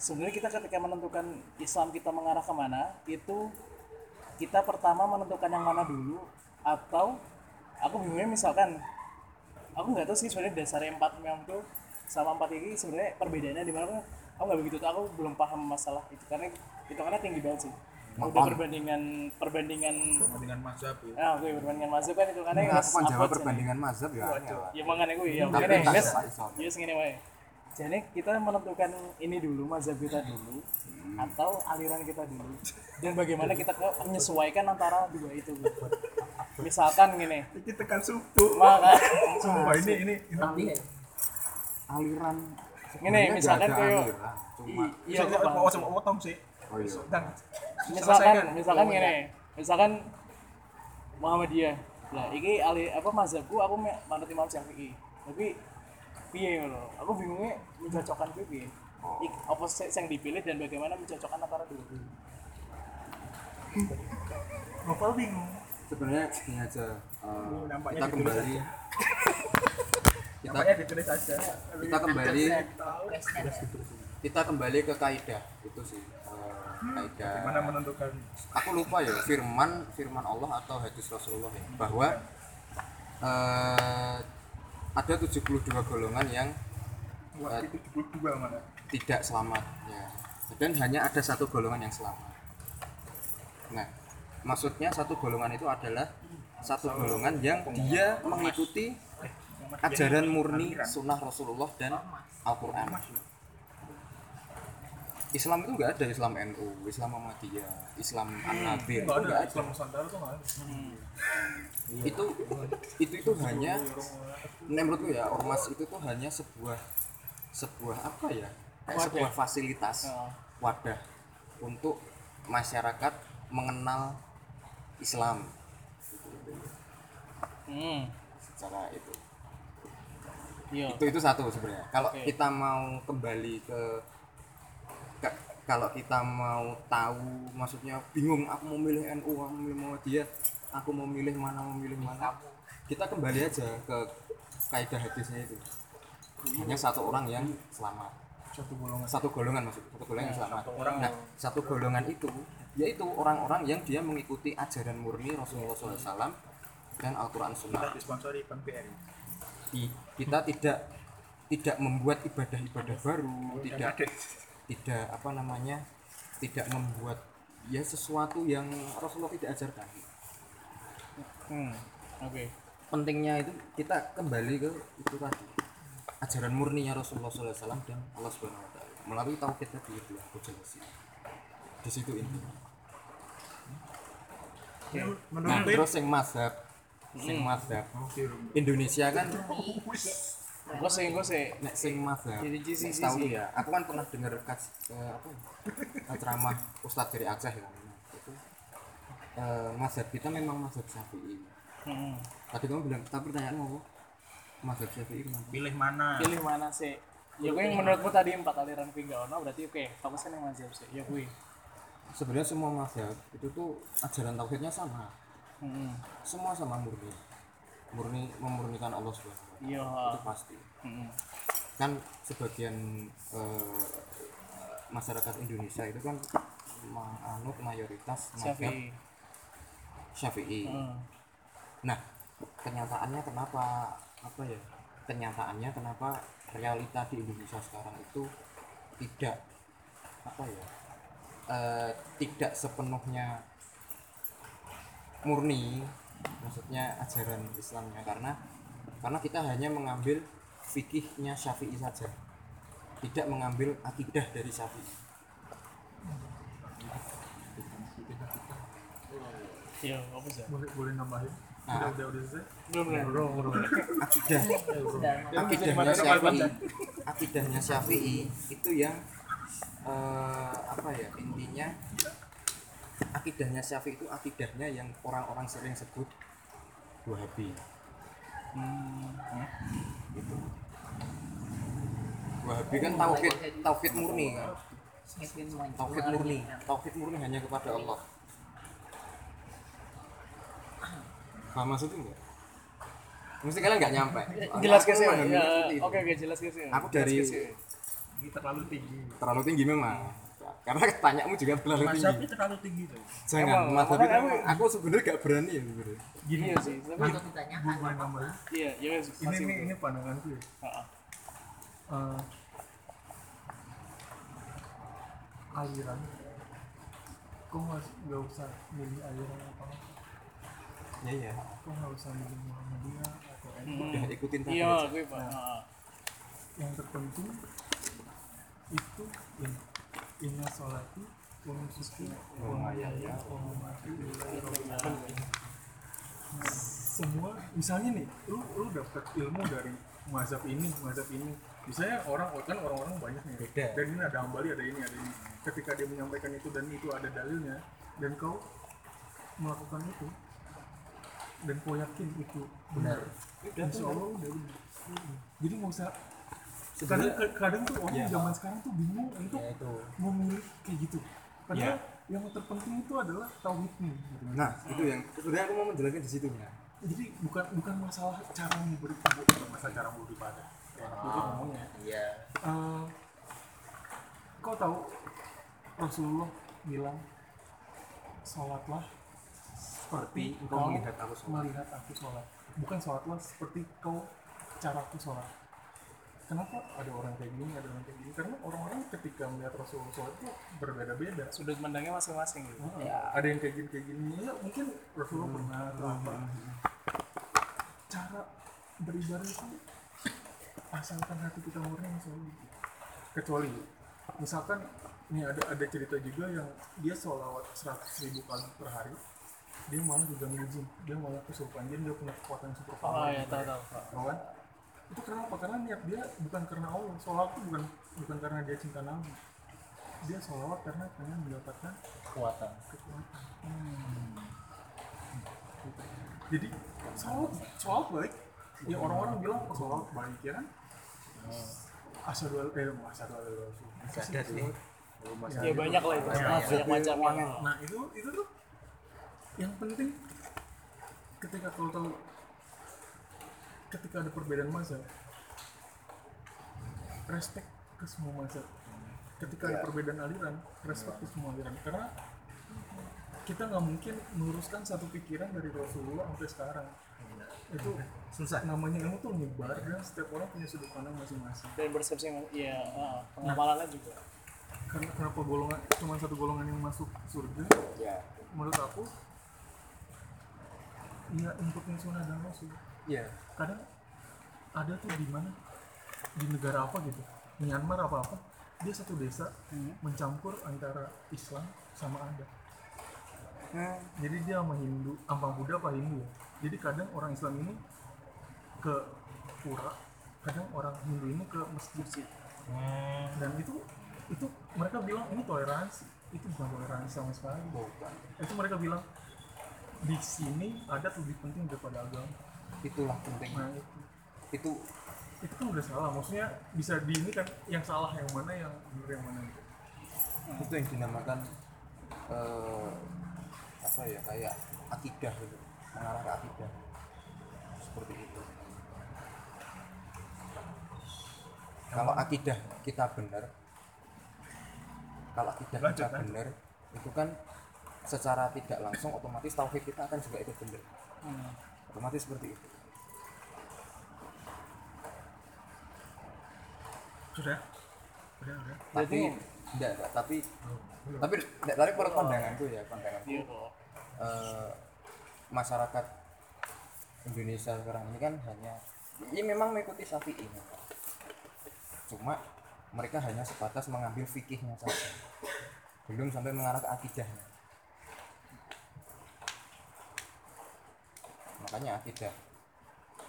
Sebenarnya kita ketika menentukan Islam kita mengarah ke mana, itu kita pertama menentukan yang mana dulu atau aku bingungnya misalkan aku nggak tahu sih sebenarnya dasarnya empat imam itu sama empat ini sebenarnya perbedaannya di mana aku nggak begitu tahu aku belum paham masalah itu karena itu karena tinggi banget sih Makom. perbandingan perbandingan dengan mazhab ya. Ah gue perbandingan mazhab kan itu Nah, aku kan jawab perbandingan mazhab ya. Angel. ya makanya gue ya guys tak iso. ya segini wae. Jadi kita menentukan ini dulu mazhab kita dulu atau aliran kita dulu. Dan bagaimana kita menyesuaikan antara dua itu misalkan gini. Iki tekan subuh maka sumpah ini ini Tapi ya, aliran sebenarnya misalkan kayak- aliran, cuma iya iya potong sih oh iya. Dan misalkan misalkan gini. misalkan Muhammadiyah. Lah iki ali apa mazhabku aku manut Imam Syafi'i tapi piye ngono? Aku bingungnya mencocokkan piye Ik, apa sih yang dipilih dan bagaimana mencocokkan antara dua novel bingung. Sebenarnya gini aja. Nampaknya kita kembali. kita nampaknya ditulis aja kita kembali kita kembali ke kaidah itu sih eh, kaidah gimana menentukan? Aku lupa ya firman firman Allah atau hadis Rasulullah ya bahwa eh, ada 72 golongan yang wah itu 72 mana? tidak selamat ya. Dan hanya ada satu golongan yang selamat. Nah maksudnya satu golongan itu adalah satu golongan yang dia mengikuti ajaran murni sunnah Rasulullah dan Al-Quran Islam itu enggak ada Islam NU, Islam Muhammadiyah, Islam An-Nadir, itu nggak ada enggak ada. Islam Nusantara tuh nggak ada Itu itu itu hanya menurutku ya ormas itu tuh hanya sebuah sebuah apa ya? Kayak sebuah fasilitas Oh. wadah untuk masyarakat mengenal Islam hmm secara itu. iya Itu itu satu sebenarnya. Kalau Oke. kita mau kembali ke, ke- kalau kita mau tahu maksudnya bingung aku mau milih NU, aku mau milih Muhammadiyah, aku mau milih mana, mau milih mana. Kita kembali aja ke kaidah hadisnya itu. Hanya satu orang yang selamat. satu golongan satu golongan maksud satu golongan yang selamat satu orang. nah satu golongan itu yaitu orang-orang yang dia mengikuti ajaran murni Rasulullah SAW dan Al-Quran Sunnah disponsori kita tidak tidak membuat ibadah-ibadah baru tidak ada tidak apa namanya tidak membuat ya sesuatu yang Rasulullah tidak ajarkan. Hmm. Oke. pentingnya itu kita kembali ke itu tadi. Ajaran murninya Rasulullah SAW dan Allah Subhanahu Wa Taala. Melalui tauhid tadi itu yang aku jelasin. Di situ intinya Ya, nah terus yang mazhab sing mazhab Indonesia kan Gue sih, gue sih. nek sing mazhab Jadi jisi- tahu ya aku kan pernah dengar kas, eh, apa ya, ceramah Ustadz dari Aceh kan itu eh, mazhab kita memang mazhab Syafi'i Hmm. tadi kamu bilang tapi pertanyaanmu apa mazhab Syafi'i kenapa pilih mana Pilih mana sih? Ya gue yang menurutku tadi empat aliran kuwi gak ono berarti oke. Fokusnya yang mazhab sih. Ya gue. sebenarnya semua mazhab itu tuh ajaran tauhidnya sama Hmm. semua sama murni murni memurnikan Allah Subhanahu taala. Iya. itu pasti Hmm. kan sebagian eh, masyarakat Indonesia itu kan menganut mayoritas mazhab Syafi'i. Syafi'i. Hmm. Nah, kenyataannya kenapa apa ya? Kenyataannya kenapa realita di Indonesia sekarang itu tidak apa ya? eh, tidak sepenuhnya murni maksudnya ajaran Islamnya. Karena karena kita hanya mengambil fikihnya Syafi'i saja. Tidak mengambil akidah dari Syafi'i. Iya, apa sih? boleh boleh nambahin? Nah. udah udah udah selesai? Belum, belum. akidah. Akidahnya Syafi'i. Akidahnya Syafi'i itu yang eh, apa ya intinya akidahnya Syafi'i itu akidahnya yang orang-orang sering sebut Wahabi. Gitu. Wahabi kan tauhid tauhid murni. Kan tauhid murni. Tauhid murni hanya kepada Allah. Paham maksudnya enggak mesti kalian nggak nyampe. Jelas ke sih. memahami Ya. Oke, oke, jelas ke sih. Aku dari- terlalu tinggi. terlalu tinggi memang karena tanyamu juga terlalu tinggi terlalu tinggi tuh jangan orang itu emang- aku sebenarnya gak berani ya sebenarnya Iya sih. Tapi Patut ditanyakan. iya, iya sih. ini ini ini pandanganku ya Heeh. Eh, aliran kok nggak nggak usah milih aliran apa apa ya ya kok nggak usah milih Muhammadiyah atau NU Hmm. udah ikutin tadi Iya, gue pak. Heeh. yang terpenting itu in, inna wa nusuki wa mamati alamin. semua misalnya nih lu lu dapat ilmu dari mazhab ini mazhab ini. Misalnya orang kan orang-orang banyak nih. Beda. dan ini ada ambali ada ini ada ini. Ketika dia menyampaikan itu dan itu ada dalilnya dan kau melakukan itu dan kau yakin itu benar. Insya Allah udah benar. Jadi nggak usah kadang kadang tuh orang zaman sekarang tuh bingung untuk Ya, itu. memilih kayak gitu. Padahal yang terpenting itu adalah tauhidnya gitu. nah itu yang sebenarnya aku mau menjelaskan di situ ya jadi bukan bukan masalah cara beribadah bukan masalah cara beribadah itu ngomongnya. Iya. Eh, kau tahu Rasulullah bilang sholatlah seperti engkau kau melihat aku sholat. melihat aku sholat. Bukan sholatlah seperti kau cara aku sholat kenapa ada orang kayak gini ada orang kayak gini karena orang-orang ketika melihat Rasulullah sholat itu berbeda-beda Sudut pandangnya masing-masing gitu. Ya, ada yang kayak gini kayak gini ya mungkin Rasulullah pernah atau apa cara beribadah itu asalkan hati kita murni gitu. kecuali misalkan nih ada ada cerita juga yang dia sholawat 100 ribu kali per hari dia malah juga ngizin dia malah kesurupan dia punya kekuatan super Oh power tahu ya. tahu. tahu. Tahu kan? Itu kenapa karena niat dia bukan karena Allah. Sholat itu bukan bukan karena dia cinta Nabi dia sholawat karena pengen mendapatkan Kekuatan. kekuatan. Gitu. jadi sholat sholat baik. Ya orang-orang bilang oh, sholat baik ya kan? Asyhadu an- eh asyhadu an la ilaha illallah. ada sih. Ya banyak lah itu. Banyak macamnya. nah itu itu tuh yang penting ketika kau tahu ketika ada perbedaan mazhab respect ke semua mindset ketika ada Ya. perbedaan aliran respect ke semua aliran. Karena kita nggak mungkin meluruskan satu pikiran dari Rasulullah sampai sekarang. Itu susah. namanya ilmu tuh nyebar dan setiap orang punya sudut pandang masing-masing. Dan persepsi yang ya uh, pengamalannya juga. karena kenapa golongan cuma satu golongan yang masuk surga? Ya menurut aku ya ikutin sunnah dan rasul ya kadang ada tuh di mana di negara apa gitu Myanmar apa apa dia satu desa mencampur antara Islam sama adat. Jadi dia sama Hindu sama Buddha apa Hindu ya. Jadi kadang orang Islam ini ke pura kadang orang Hindu ini ke masjid. Dan itu itu mereka bilang ini toleransi. Itu bukan toleransi sama sekali. Bukan. Itu mereka bilang di sini adat lebih penting daripada agama itulah penting. Nah itu. Itu. Itu kan udah salah. Maksudnya bisa di ini kan yang salah yang mana yang benar yang mana gitu. Itu yang dinamakan eh, apa ya kayak akidah gitu. Mengarah ke akidah. Seperti itu. Kalau akidah kita benar kalau akidah Lanjut, kita lanjut. benar itu kan secara tidak langsung otomatis tauhid kita akan juga itu benar otomatis seperti itu. Sudah? Sudah sudah. Tapi enggak, enggak, tapi tapi enggak, tapi menurut pandanganku ya pandanganku iya. kok eh, masyarakat Indonesia sekarang ini kan hanya ini memang mengikuti Syafi'i memang. cuma mereka hanya sebatas mengambil fikihnya saja. Belum sampai mengarah ke akidahnya makanya akidah.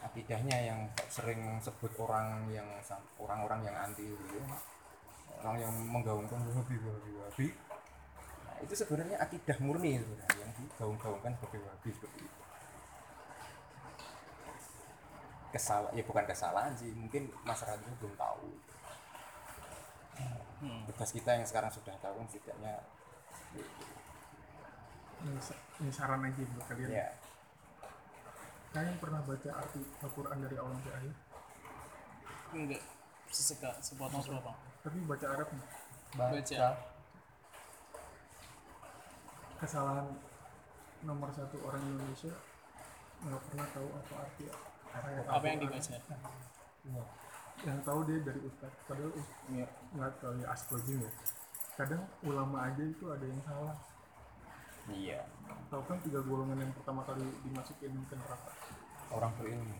Akidahnya yang sering sebut orang yang orang-orang yang anti itu orang yang menggaungkan wahabi wahabi wahabi. Nah, itu sebenarnya akidah murni sebenarnya yang digaung-gaungkan sebagai wahabi seperti itu. Kesalahan, ya bukan kesalahan sih, mungkin masyarakat itu belum tahu. Tugas kita yang sekarang sudah tahu setidaknya ini saran aja buat kalian. Ya kalian pernah baca arti Al-Quran dari awal sampai akhir? Enggak seseka sepotong sepotong. Tapi baca Arab nih. Baca. kesalahan nomor satu orang Indonesia nggak pernah tahu apa arti apa yang Al-Quran. dibaca yang tahu dia dari ustaz padahal us- nggak nggak tahu ya astrologi ya kadang ulama aja itu ada yang salah iya. Tahu kan tiga golongan yang pertama kali dimasukin ke neraka? Orang berilmu.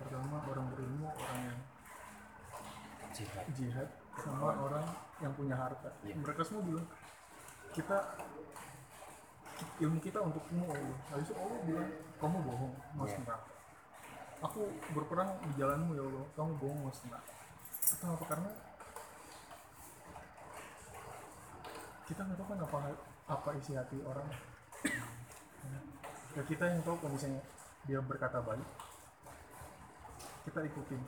Pertama orang berilmu orang yang jihad. jihad sama orang yang punya harta. Iya. mereka semua bilang kita ilmu kita untukmu Allah. Habis itu Allah bilang kamu bohong masuk Iya. neraka. Aku berperang di jalanmu ya Allah. Kamu bohong masuk neraka. Kenapa? Karena kita nggak tahu kan apa isi hati orang? Ya kita yang tahu kalau misalnya dia berkata baik. Kita ikutin.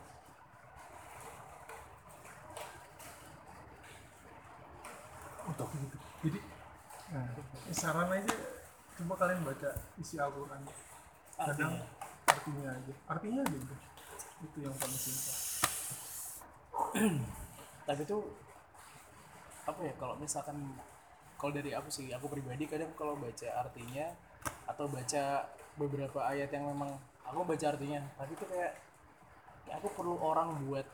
Untuk gitu jadi nah, saran aja coba kalian baca isi Al-Quran. Kadang artinya? aja. Artinya aja udah itu yang paling simpel. Tapi tuh apa ya kalau misalkan kalau dari aku sih aku pribadi kadang kalau baca artinya atau baca beberapa ayat yang memang aku baca artinya tapi tuh kayak aku perlu orang buat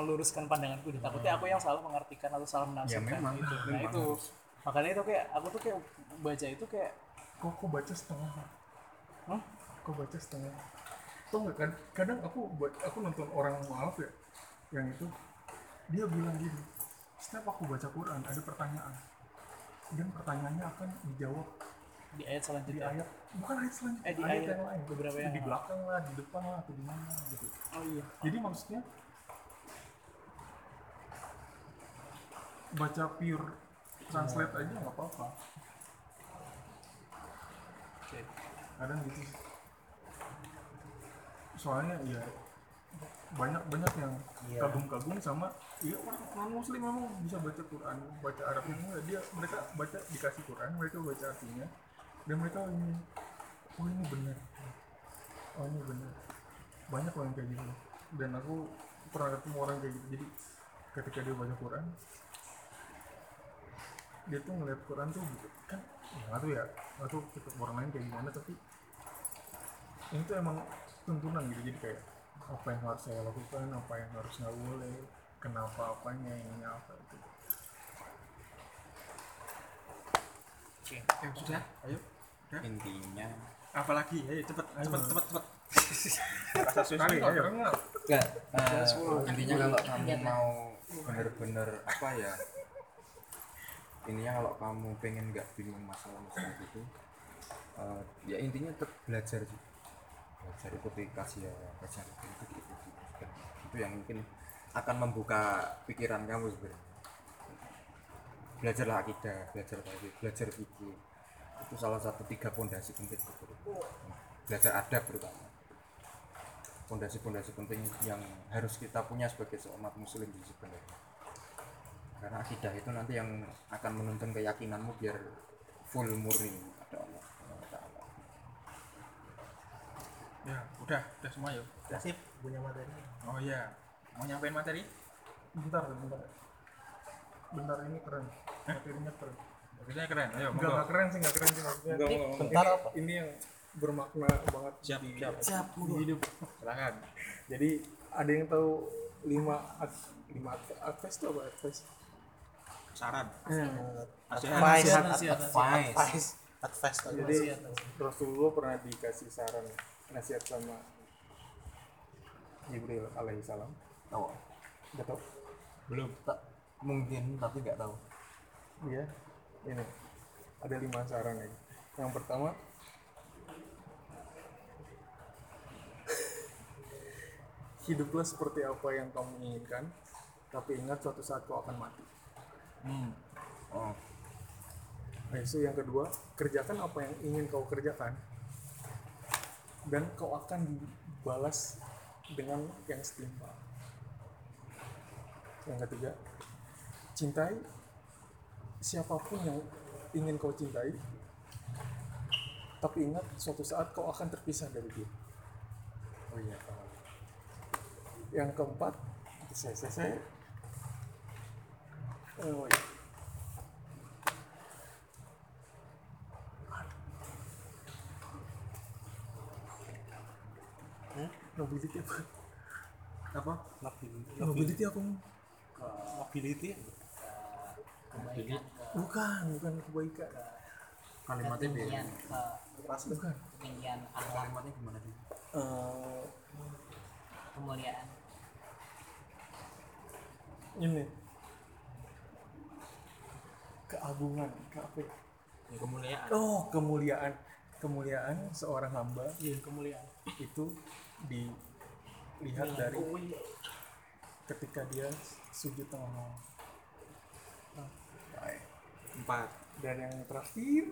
meluruskan pandanganku deh takutnya aku yang salah mengartikan atau salah menafsirkan memang, gitu. Nah itu. Makanya itu kayak aku tuh kayak baca itu kayak kok kok baca setengah? Hah? kok baca setengah? Tau nggak kan? Kadang aku ba- aku nonton orang mualaf ya yang itu dia bilang gini setiap aku baca Quran ada pertanyaan dan pertanyaannya akan dijawab di ayat di selanjutnya ayat bukan ayat selanjutnya Eh, di ayat, ayat yang lain. beberapa yang di belakang lah di depan lah atau di mana gitu. Oh iya. Jadi maksudnya baca pure translate aja nggak apa-apa. Oke. Kadang gitu soalnya ya banyak banyak yang kagum-kagum sama ya orang non muslim memang bisa baca Quran baca Arabnya enggak dia mereka baca dikasih Quran mereka baca artinya dan mereka ini oh ini benar. Oh ini benar. Banyak orang kayak gitu. Dan aku pernah ketemu orang kayak gitu. Jadi ketika dia baca Quran dia tuh ngeliat Quran tuh gitu. Kan ya nggak tahu ya nggak tahu orang lain kayak gimana tapi ini tuh emang tuntunan gitu. Jadi kayak apa yang harus saya lakukan apa yang harus nggak boleh kenapa apanya ininya apa itu. Ya sudah. Ayo. Intinya. Apalagi? Ayo cepet cepet cepet cepet. Rasa Kan, ayo. enggak eh, intinya kalau kamu mau bener-bener apa ya intinya kalau kamu pengen nggak bingung masalah-masalah itu eh, ya intinya tetap belajar sih belajar itu dikasih ya belajar itu itu, itu, itu, itu yang mungkin akan membuka pikiran kamu sebenarnya. Belajarlah akidah belajar tauhid belajar fikih. Itu salah satu tiga pondasi penting belajar adab terutama. Pondasi-pondasi penting yang harus kita punya sebagai seorang muslim di sebenarnya. Karena akidah itu nanti yang akan menuntun keyakinanmu biar full murni pada Allah Subhanahu wa Ta'ala. ya udah udah semua yuk Udah sip punya materi. oh iya mau nyampein materi? Bentar bentar. Bentar ini keren. Materinya keren. Maksudnya keren. Ayo Enggak, enggak keren sih, enggak keren sih maksudnya. Monggo, monggo. Bentar apa? Ini yang bermakna banget siap di, siap Siap, di hidup. silakan. Jadi ada yang tahu lima lima ad- advice itu apa? Advice? saran. Nasihat, advice, advice, advice. Jadi Rasulullah pernah dikasih saran nasihat sama Jibril alaihissalam. Tahu? Udah tahu? Belum. Tak mungkin tapi nggak tahu. Iya. Ini ada lima saran ini. Yang pertama hiduplah seperti apa yang kamu inginkan, tapi ingat suatu saat kau akan mati. hmm. Oh, Habis itu yang kedua, kerjakan apa yang ingin kau kerjakan dan kau akan dibalas dengan yang setimpal. Yang ketiga, cintai siapa pun yang ingin kau cintai, tapi ingat suatu saat kau akan terpisah dari dia. oh iya. Yang keempat, saya saya, saya oh, iya. Nobility apa? apa Nobility apa? Mobility. kebaikan Bukan, bukan kebaikan. Kalimatnya beda. ke Bukan. ketinggian akhlak Kalimatnya gimana sih? Eh, kemuliaan ini keagungan, ke apa? ya? Ya, kemuliaan. Oh, kemuliaan. Kemuliaan seorang hamba Iya, kemuliaan. itu dilihat dari ketika dia sujud tengah malam. Baik. empat Dan yang terakhir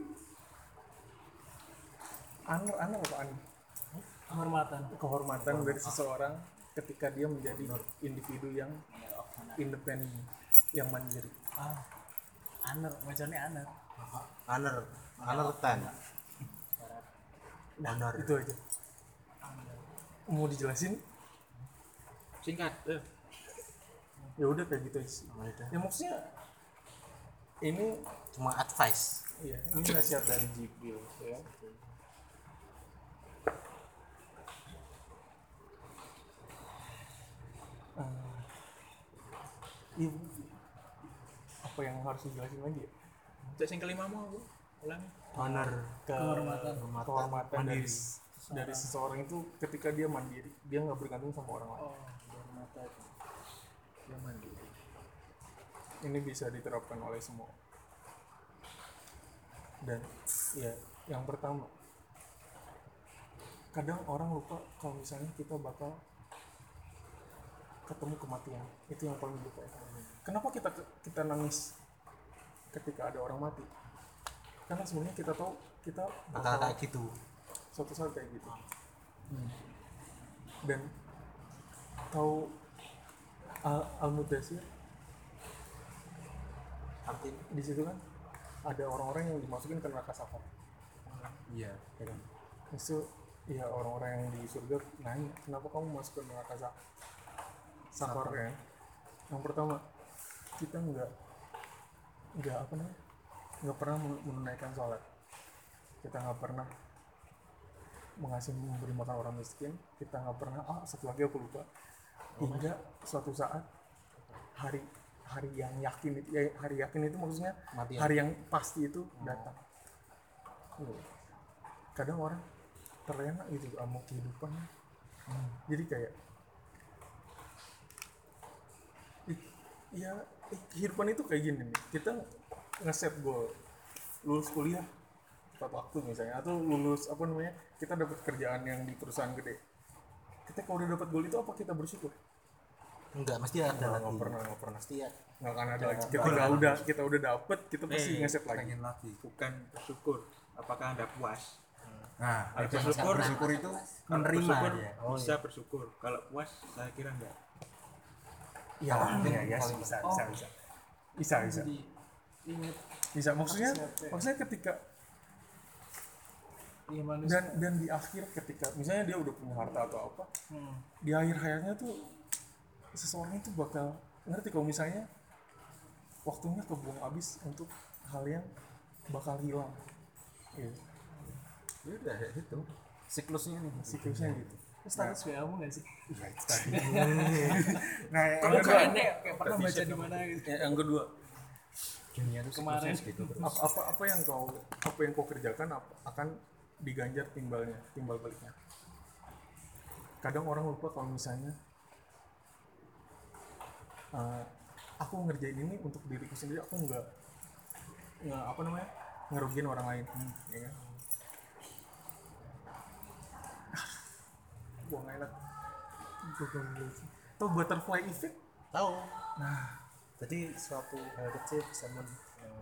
aner aner apa aner? Kehormatan. Kehormatan dari seseorang ketika dia menjadi individu yang independen, yang mandiri. Ah, aner, bacanya aner. Honor, honor ten. Honor. Itu aja. Mau dijelasin? singkat eh. Ya udah kayak gitu aja. sih. Oh, udah. Ya maksudnya ini Cuma advice. Iya, ini nasihat dari Jibril ya. Ibu, apa yang harus dijelasin lagi ya? cek sing kelima mau aku ulangi Honor. Ke- Kehormatan. kehormatan dari dari seseorang itu ketika dia mandiri, dia nggak bergantung sama orang lain. Oh, Dia mandiri. Ini bisa diterapkan oleh semua. Dan ya, yang pertama, kadang orang lupa kalau misalnya kita bakal ketemu kematian. Itu yang paling lupa. Kenapa kita kita nangis ketika ada orang mati? Karena sebenarnya kita tahu kita Bakal kayak gitu. suatu saat kayak gitu. Dan tahu al, al Artinya di situ kan ada orang-orang yang dimasukin ke neraka safar. Iya. ya kan? Itu ya orang-orang yang di surga nanya kenapa kamu masuk ke neraka sa- safar? Ya yang pertama kita nggak nggak apa namanya nggak pernah men- menunaikan sholat. Kita nggak pernah mengasih memberi makan orang miskin. Kita nggak pernah ah satu lagi aku lupa hingga suatu saat hari hari yang yakin itu ya, hari yakin itu maksudnya Mati hari yang pasti itu datang. Oh. kadang orang terlena gitu sama kehidupannya jadi kayak ya eh, kehidupan itu kayak gini nih. Kita nge-set goal lulus kuliah tepat waktu misalnya atau lulus apa namanya kita dapat kerjaan yang di perusahaan gede. Kita kalau udah dapat goal itu apa kita bersyukur enggak mesti ada nggak lagi. nggak pernah nggak pernah. Pasti ya. Nggak akan ada lagi. Ketika udah kita udah dapet kita pasti Eh, nge-set lagi. pengen lagi. Bukan bersyukur. Apakah anda puas? Nah Kalau bersyukur- bersyukur itu menerima bersyukur, ya bisa bersyukur. Kalau puas saya kira enggak. Ya ya ya Kalau bisa bisa bisa. Bisa bisa. Bisa maksudnya maksudnya ketika iya manusia. dan dan di akhir ketika misalnya dia udah punya harta atau apa Hmm. di akhir hayatnya tuh seseorang itu bakal ngerti kalau misalnya waktunya kebuang habis untuk hal yang bakal hilang. Gitu. ya udah ya itu siklusnya nih. Siklusnya gitu. Status WA mu gak sih? nah yang kedua, kayaknya kayak pernah baca di mana gitu. yang yang kedua. Dunia itu Kemarin. gitu apa, apa apa yang kau apa yang kau kerjakan apa- akan diganjar timbalnya timbal baliknya? Kadang orang lupa kalau misalnya eh, aku ngerjain ini untuk diriku sendiri aku nggak nggak apa namanya ngerugiin orang lain ya kan? Buang enak. Tahu butterfly effect? Tahu nah. Jadi suatu hal kecil bisa men-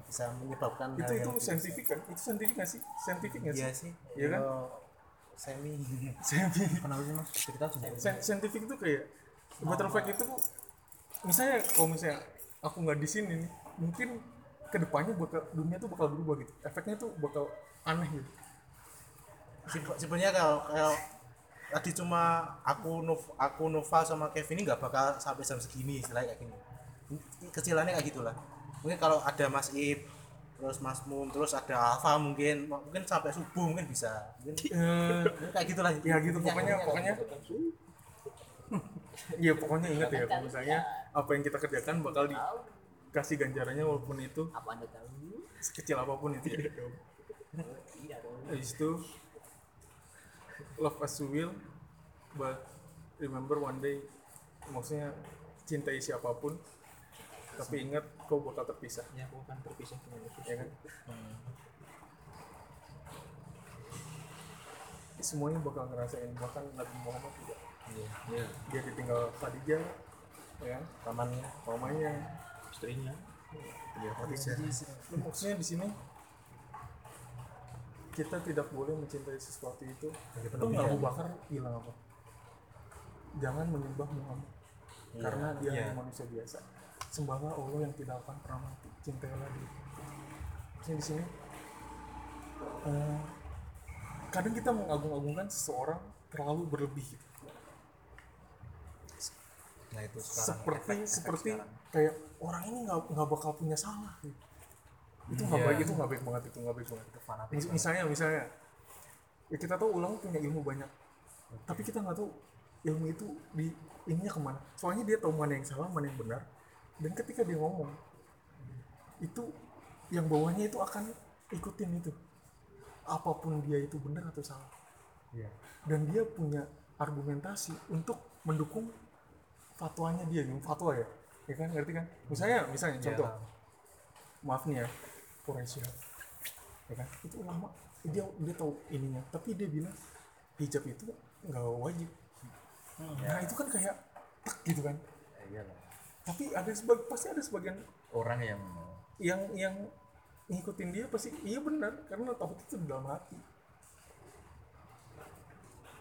bisa menyebabkan itu hal itu saintifik kan? Itu saintifik nggak sih? Saintifik nggak iya sih? sih. Iya kan? Semi. Saintifik kenapa sih mas? Kita sudah saintifik itu kayak butterfly itu misalnya kalau misalnya aku nggak di sini nih mungkin ke depannya bakal dunia tuh bakal berubah gitu. Efeknya tuh bakal aneh gitu. Sebe- sebenarnya kalau kalau tadi cuma aku Nov, aku Nova sama Kevin ini nggak bakal sampai jam segini istilahnya kayak gini. Kecilannya kayak gitulah. Mungkin kalau ada Mas Ip terus Mas Mum terus ada Alfa mungkin mungkin sampai subuh mungkin bisa. Mungkin, Eh, kayak gitulah. ya gitu pokoknya Intinya pokoknya gitu. Iya pokoknya ingat ya kalau misalnya apa yang kita kerjakan bakal dikasih ganjarannya walaupun itu apa anda tahu? sekecil apa pun itu. Ya iya Habis itu love as you will but remember one day maksudnya cintai siapa pun tapi ingat kau bakal terpisah. Ya aku akan terpisah dengan Yesus ya kan? Semuanya bakal ngerasain bahkan Nabi Muhammad juga Iya. dia ditinggal Khadijah ya pamannya mamanya istrinya. Ya Khadijah. Maksudnya di sini kita tidak boleh mencintai sesuatu itu. Itu nggak Abu Bakar bilang apa? Jangan menyembah Muhammad karena dia Iya. hanya manusia biasa. Sembahlah Allah yang tidak akan pernah mati. Cintailah dia. Maksudnya di sini eh, kadang kita mengagung-agungkan seseorang terlalu berlebih gitu. Nah itu sekarang seperti efek- efek seperti sekarang. kayak orang ini nggak nggak bakal punya salah gitu. itu nggak Iya. baik itu nggak baik banget itu nggak baik banget itu fanatik Mis- misalnya misalnya ya kita tahu ulang punya ilmu banyak tapi kita nggak tahu ilmu itu di ininya ke mana soalnya dia tahu mana yang salah mana yang benar dan ketika dia ngomong itu yang bawahnya itu akan ikutin itu apa pun dia itu benar atau salah Iya. dan dia punya argumentasi untuk mendukung fatwanya dia gitu fatwa ya? Ya kan ngerti kan? Misalnya misalnya contoh. maaf nih ya Quraisy ya. Kan? Itu ulama dia dia tahu ininya. Tapi dia bilang hijab itu nggak wajib. Nah itu kan kayak tek gitu kan? Iya lah. tapi ada sebag pasti ada sebagian orang yang yang yang ngikutin dia pasti iya benar karena tauhid itu dalam hati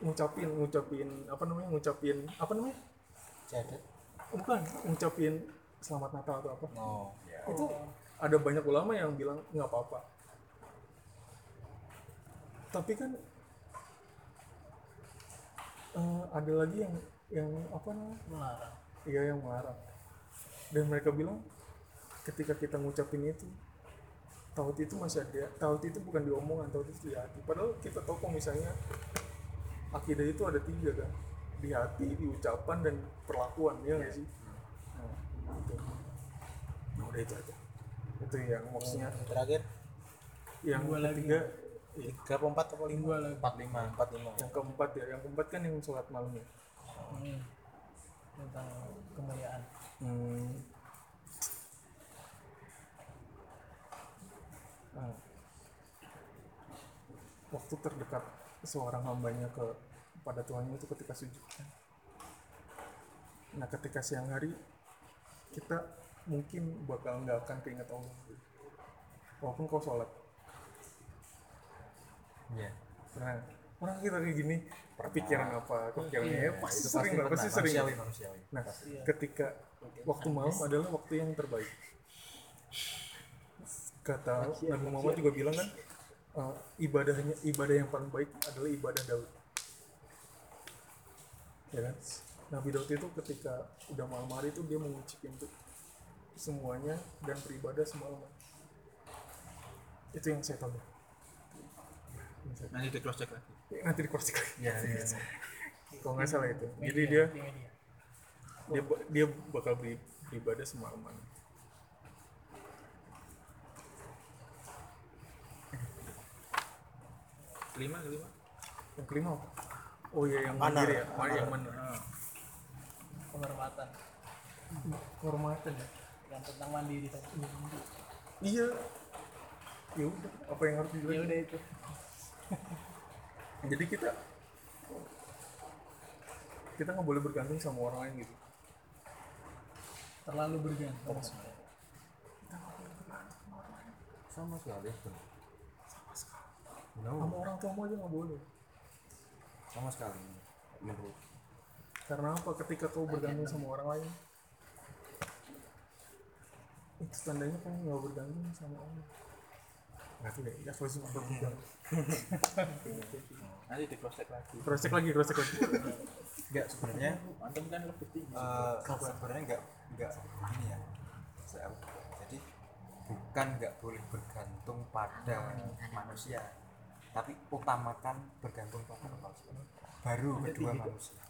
ngucapin ngucapin apa namanya ngucapin apa namanya jadi bukan ngucapin selamat Natal atau apa. Oh itu ada banyak ulama yang bilang nggak apa-apa. Tapi kan eh, ada lagi yang yang apa namanya? Melarang. Iya yang melarang. Dan mereka bilang ketika kita ngucapin itu tauhid itu masih ada tauhid itu bukan di omongan tauhid itu di hati. Padahal kita tahu kok misalnya akidah itu ada tiga kan di hati di ucapan dan perlakuan ya nggak sih nah, itu. nah udah itu aja itu yang maksudnya terakhir yang Dua lagi. ketiga tiga atau empat atau lima Dua lagi. empat lima empat lima yang keempat ya yang keempat kan yang sholat malam ya Hmm. Tentang kemuliaan. Hmm. Nah, waktu terdekat seorang hambanya ke pada Tuhannya itu ketika sujud. Nah, ketika siang hari kita mungkin bakal nggak akan keinget Allah. Walaupun kau sholat. Iya. Nah, orang kita kayak gini, pikiran apa, kepikirannya ya, pasti Itu sering lah, pasti pernah. sering. manusiawi manusiawi Nah, ketika waktu malam adalah waktu yang terbaik. Kata Nabi Muhammad juga bilang kan, eh, ibadahnya ibadah yang paling baik adalah ibadah Daud. Ya kan? Nabi Daud itu ketika udah malam hari itu dia mengucap pintu semuanya dan beribadah semalaman. Itu yang saya tahu. Nanti di cross check lagi Nanti di cross check lagi. Iya, iya. Kalau nggak salah itu. Jadi Media, dia di media. dia dia bakal beri, beribadah semalaman kelima kelima yang kelima apa? Oh iya yang Manar. mandiri ya Manar. yang mana Penghormatan. kehormatan ya Yang tentang mandiri tadi. iya ya udah apa yang harus Ya dibilang udah itu. jadi kita kita nggak boleh bergantung sama orang lain gitu Terlalu bergantung. sama sekali benar. sama orang tuamu aja nggak boleh sama sekali menurut. Karena apa? Ketika kau bergantung sama orang lain. Itu tandanya kamu nggak bergantung sama Allah nggak tahu deh ya kalau cuma bergantung. Nanti di cross check lagi. Cross check lagi cross check lagi. Enggak sebenarnya antum kan lebih tinggi. eh, sebenarnya enggak enggak ini ya jadi bukan enggak boleh bergantung pada manusia tapi utamakan bergantung pada Allah baru kedua manusia.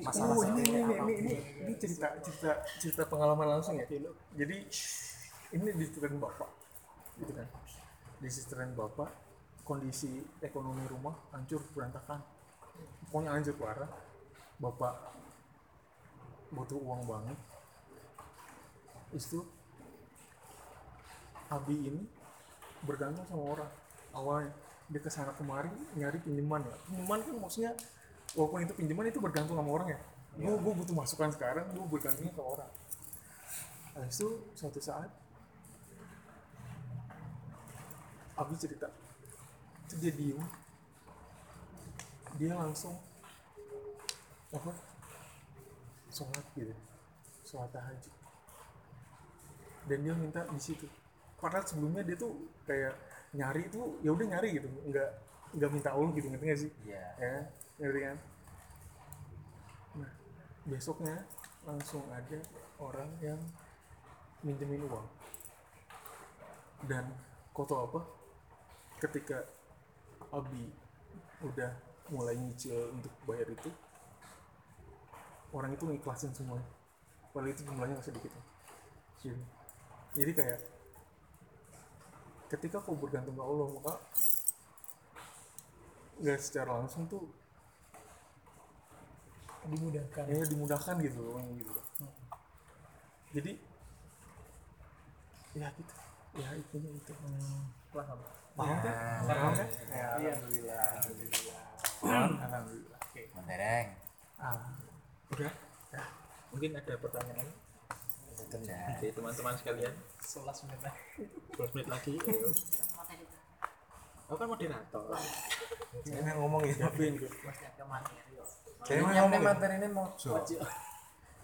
Masalah oh ini ini, ini, ini, ini cerita cerita cerita pengalaman langsung ya? Jadi ini diseritain bapak. Gitu kan? Diseritain bapak kondisi ekonomi rumah hancur berantakan. Pokoknya hancur parah. Bapak butuh uang banget. Itu Abi ini bergantung sama orang. Awalnya dia ke sana kemari nyari pinjaman ya pinjaman kan maksudnya walaupun itu pinjaman itu bergantung sama orang ya. Gue gue butuh masukan sekarang gue bergantungnya ke orang. Habis itu suatu saat Abi cerita. Itu dia diem. Dia langsung apa sholat gitu. Sholat tahajud. Dan dia minta di situ padahal sebelumnya dia tuh kayak nyari itu ya udah nyari gitu. Nggak nggak minta Allah gitu ngerti nggak sih? Iya. ya ngerti kan? Nah besoknya langsung ada orang yang minjemin uang. Dan kau tau apa? Ketika Abi udah mulai nyicil untuk bayar itu orang itu ngiklasin semuanya padahal itu jumlahnya nggak sedikit. Jadi, jadi kayak ketika kau bergantung ke Allah maka nggak secara langsung tuh Dimudahkan. ya dimudahkan gitu loh gitu. Jadi ya gitu. Ya intinya itu. Paham. paham kan? Paham kan? Ya Iya. alhamdulillah alhamdulillah. Alhamdulillah. Oke. Mentereng. ah udah. Ya, mungkin ada pertanyaan Ya. dari teman-teman sekalian 11 menit lagi. 12 menit lagi ayo aku kan moderator Ini ngomong ya. siapin Maksudnya ke materi. Jadi yang materi ini mau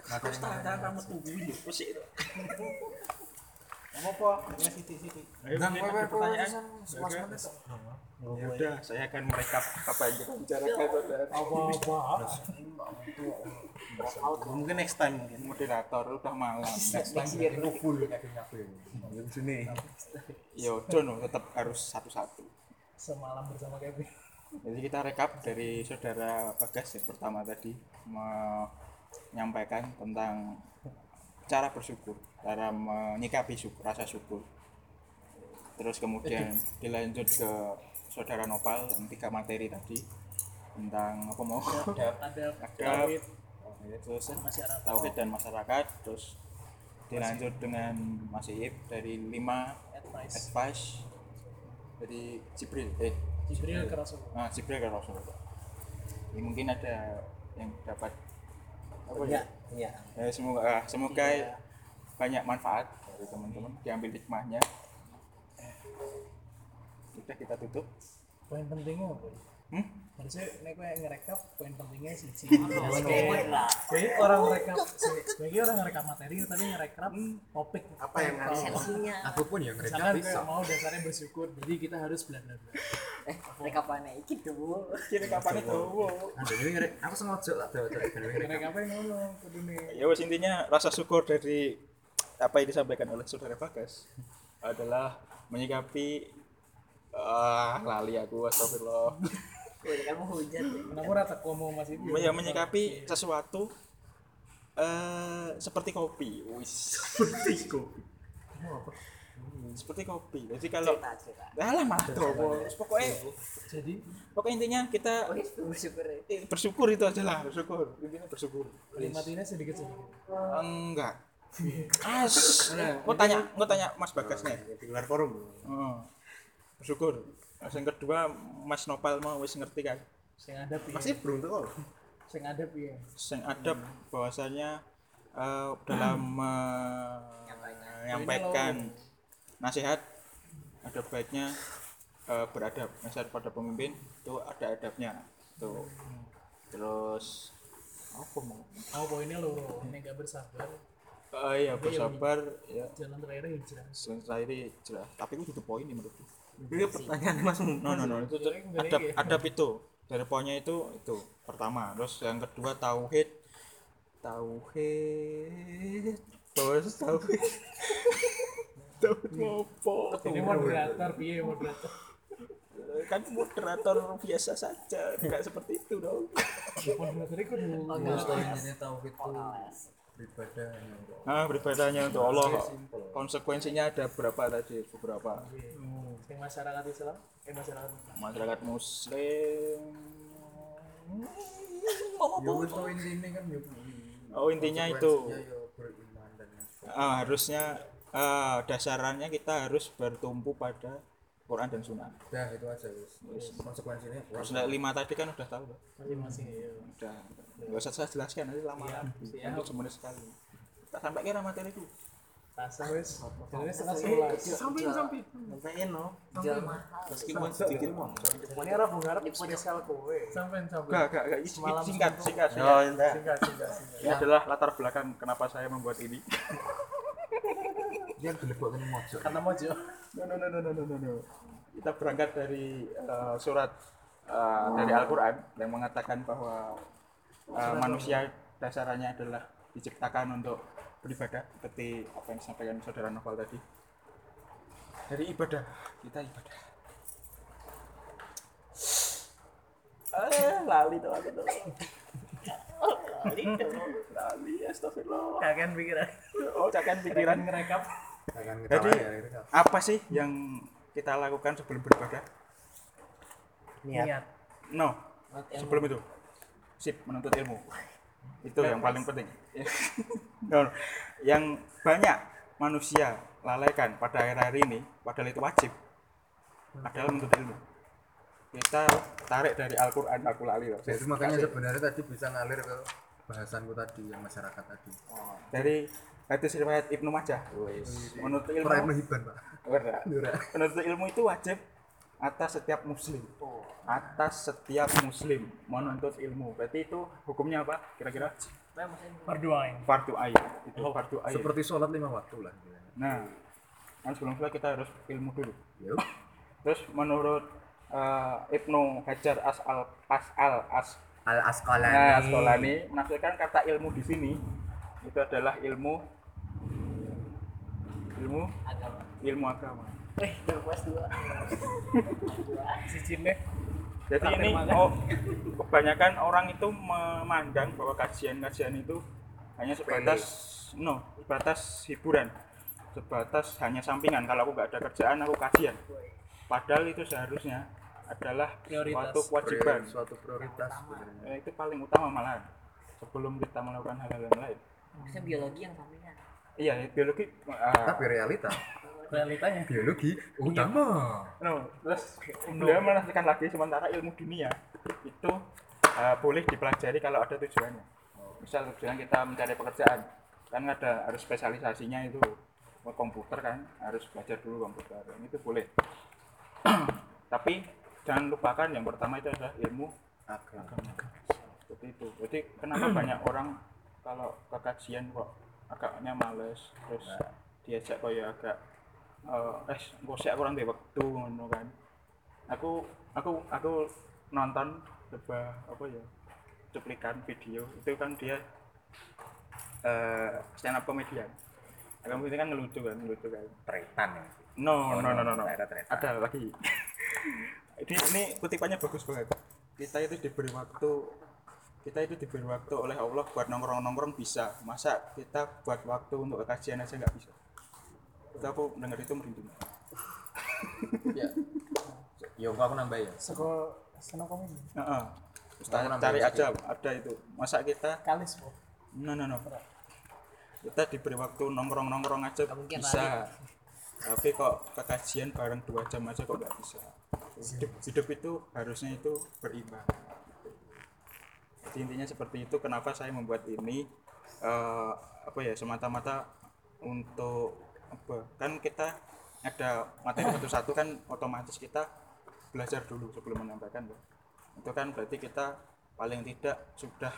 aku setara kamu tunggu ya pusing itu Apa apa? Ya kowe pertanyaan. semas Oke. menit kok. Ya udah, saya akan merekap apa yang kita bicarakan saudara. Apa apa? mungkin next time mungkin Moderator udah malam. Next time itu full kabin-kabin. Sini. Yo, John tetap harus satu-satu. Semalam bersama Kevin. Jadi kita rekap dari saudara Bagas yang pertama tadi menyampaikan tentang cara bersyukur, cara menyikapi syukur, rasa syukur. Terus kemudian dilanjut ke saudara Nopal yang tiga materi tadi tentang apa mau Ada Tauhid, terus masyarakat. tauhid dan masyarakat, terus dilanjut dengan Mas Iip dari lima advice. advice dari Jibril eh Jibril ke Rasulullah. Nah, Jibril ke Rasulullah. Ini mungkin ada yang dapat apa Iya, ya? iya. Ya, semoga ah, semoga banyak manfaat dari teman-teman diambil hikmahnya. Udah kita tutup. Poin pentingnya apa? Hmm? Harusnya nek kowe ngerekap poin pentingnya sih sih. Lah. Jadi orang ngerekap sebagai orang ngerekap materi tapi ngerekap topik Apa yang harus- Esensinya. Aku pun yang ngerekap bisa. mau dasarnya bersyukur, jadi kita harus bla bla bla. Eh, rekapannya iki tuh. Kira kapan itu? Ada ini ngerek. Aku sengaja lah tuh tuh ngerek. Ngerekapnya ngono kudune. Ya wes intinya rasa syukur dari apa yang disampaikan oleh saudara Bagas adalah menyikapi ah lali aku astagfirullah. Wih, kamu hujan. deh. Kenapa rata ngomong Mas itu? ya menyikapi sesuatu eh seperti kopi. Wis. Seperti kopi. Seperti kopi. Jadi kalau Cerita, cerita. Alah mantap pokoknya Jadi? pokoknya intinya kita Wih, bersyukur ya. eh, bersyukur itu aja lah. Bersyukur. Intinya bersyukur. Nikmatinya sedikit sedikit. enggak. As mau tanya mau tanya Mas Bagas nih. Di luar forum. Oh, bersyukur. Yang kedua Mas Nopal mau wis ngerti kan Sing ada piye? pasti beruntung kok Sing ada piye? yang adab bahwasanya eh, dalam menyampaikan nasihat ada baiknya eh, beradab. Nasihat pada pemimpin itu ada adabnya. Tuh. Terus apa mau? Oh poinnya loro, ini gak bersabar. Eh, iya bersabar ya. Jalan terakhir hijrah. selesai ini jelas. Tapi itu poin ini menurutku ini pertanyaan mas no no no. Itu tuh adab adab itu. Dari poinnya itu itu pertama. Terus yang kedua tauhid. Tauhid. Terus tauhid. Tauhid ngopo Ini moderator piye moderator? kan moderator biasa saja. Nggak seperti itu dong. Moderator. itu dulu. Ini tauhid itu beribadahnya. nah beribadahnya untuk Allah konsekuensinya ada berapa tadi? Beberapa. Sing masyarakat Islam, eh masyarakat masyarakat muslim. Ya wis intine kan ya. oh intinya itu. Ya Ah, harusnya ah, dasarannya kita harus bertumpu pada Quran dan Sunnah. Udah itu aja wis. Konsekuensinya Terus lima tadi kan udah tahu, Pak. masing-masing ya. udah. Gak usah saya jelaskan nanti lama lagi. Nanti semenit sekali. Kita sampai kira materi itu. Rasa wis. Jadi setengah sebelas. sampai sampai sampein no Jual mahal. Meskipun sedikit. Pokoknya Arab Arab spesial kowe. sampai sampai Gak, gak, gak. Semalam Singkat, singkat. yo singkat. indah Singkat singkat singkat. Ini adalah latar belakang kenapa saya membuat ini. dia gelebok ini mojok. Kata mojo. No, no, no, no, no, no, no. Kita berangkat dari eh, surat eh, dari Al-Quran yang mengatakan bahwa eh, manusia dasarannya adalah diciptakan untuk beribadah seperti apa yang disampaikan saudara Novel tadi. Dari ibadah kita ibadah. Eh, lali tuh aku tuh. Lali tuh, lali, astagfirullah. Kagan pikiran. Oh, cakan pikiran ngerekap. Jadi ya. apa sih yang kita lakukan sebelum beribadah? niat No, sebelum itu. Sip, menuntut ilmu. Itu yang paling penting. no, yang banyak manusia lalaikan pada akhir-akhir ini, padahal itu wajib, adalah menuntut ilmu. Kita tarik dari Al-Quran, aku lali loh. Jadi makanya sebenarnya tadi bisa ngalir ke bahasanku tadi yang masyarakat tadi. Dari hadis riwayat Ibnu Majah. Menuntut ilmu. Orang Hiban, Pak. Ora. Menuntut ilmu itu wajib atas setiap muslim. Atas setiap muslim menuntut ilmu. Berarti itu hukumnya apa? Kira-kira? Berdoain. Fardu ain. Itu fardu ain. Seperti sholat lima waktu lah. Nah, kan sebelum sholat kita harus ilmu dulu Yuk. terus menurut eh, Ibnu Hajar as al as al as Al nah, Asqalani. Asqalani menafsirkan kata ilmu di sini itu adalah ilmu ilmu agama. Ilmu agama. Eh dua. Jadi ini oh, kebanyakan orang itu memandang bahwa kajian-kajian itu hanya sebatas no sebatas hiburan. Sebatas hanya sampingan. Kalau aku nggak ada kerjaan aku kajian padahal itu seharusnya adalah Prioritas. suatu kewajiban. Suatu prioritas sebenarnya. Eh, itu paling utama malahan sebelum kita melakukan hal-hal yang lain. Maksudnya biologi yang sampingan iya biologi ah, Tapi realita. Realitanya. Biologi utama. no, terus beliau menafsirkan lagi sementara ilmu dunia itu uh, boleh dipelajari kalau ada tujuannya. Misal tujuan kita mencari pekerjaan kan ada harus spesialisasinya itu Mau komputer kan harus belajar dulu komputer itu boleh tapi jangan lupakan yang pertama itu adalah ilmu Agama. seperti itu. Jadi kenapa banyak orang kalau ke kajian kok agaknya males terus diajak kayak agak eh eh kok sih kurang deh waktu ngono kan. Aku aku aku nonton sebuah apa ya cuplikan video. Itu kan dia eh stand up comedian. Kamu itu kan ngelucu kan ngelucu kan. Tretan ya. No Oh, no no no, no. ada lagi. Ini ini kutipannya bagus banget. Kita itu diberi waktu kita itu diberi waktu oleh Allah buat nongkrong nongkrong bisa. Masa kita buat waktu untuk kajian aja nggak bisa? Itu aku dengar itu merinding? Ya. Yo, kok aku nambah ya. Seko stand komedi Heeh. Nambah cari aja ada itu. Masa kita kalis no no no. Kita diberi waktu nongkrong nongkrong aja bisa tapi kok ke kajian bareng dua jam aja kok nggak bisa? Hidup, hidup itu harusnya itu berimbang. Jadi intinya seperti itu kenapa saya membuat ini eh, apa ya semata-mata untuk apa kan kita ada materi satu-satu kan otomatis kita belajar dulu sebelum menyampaikan loh. itu kan berarti kita paling tidak sudah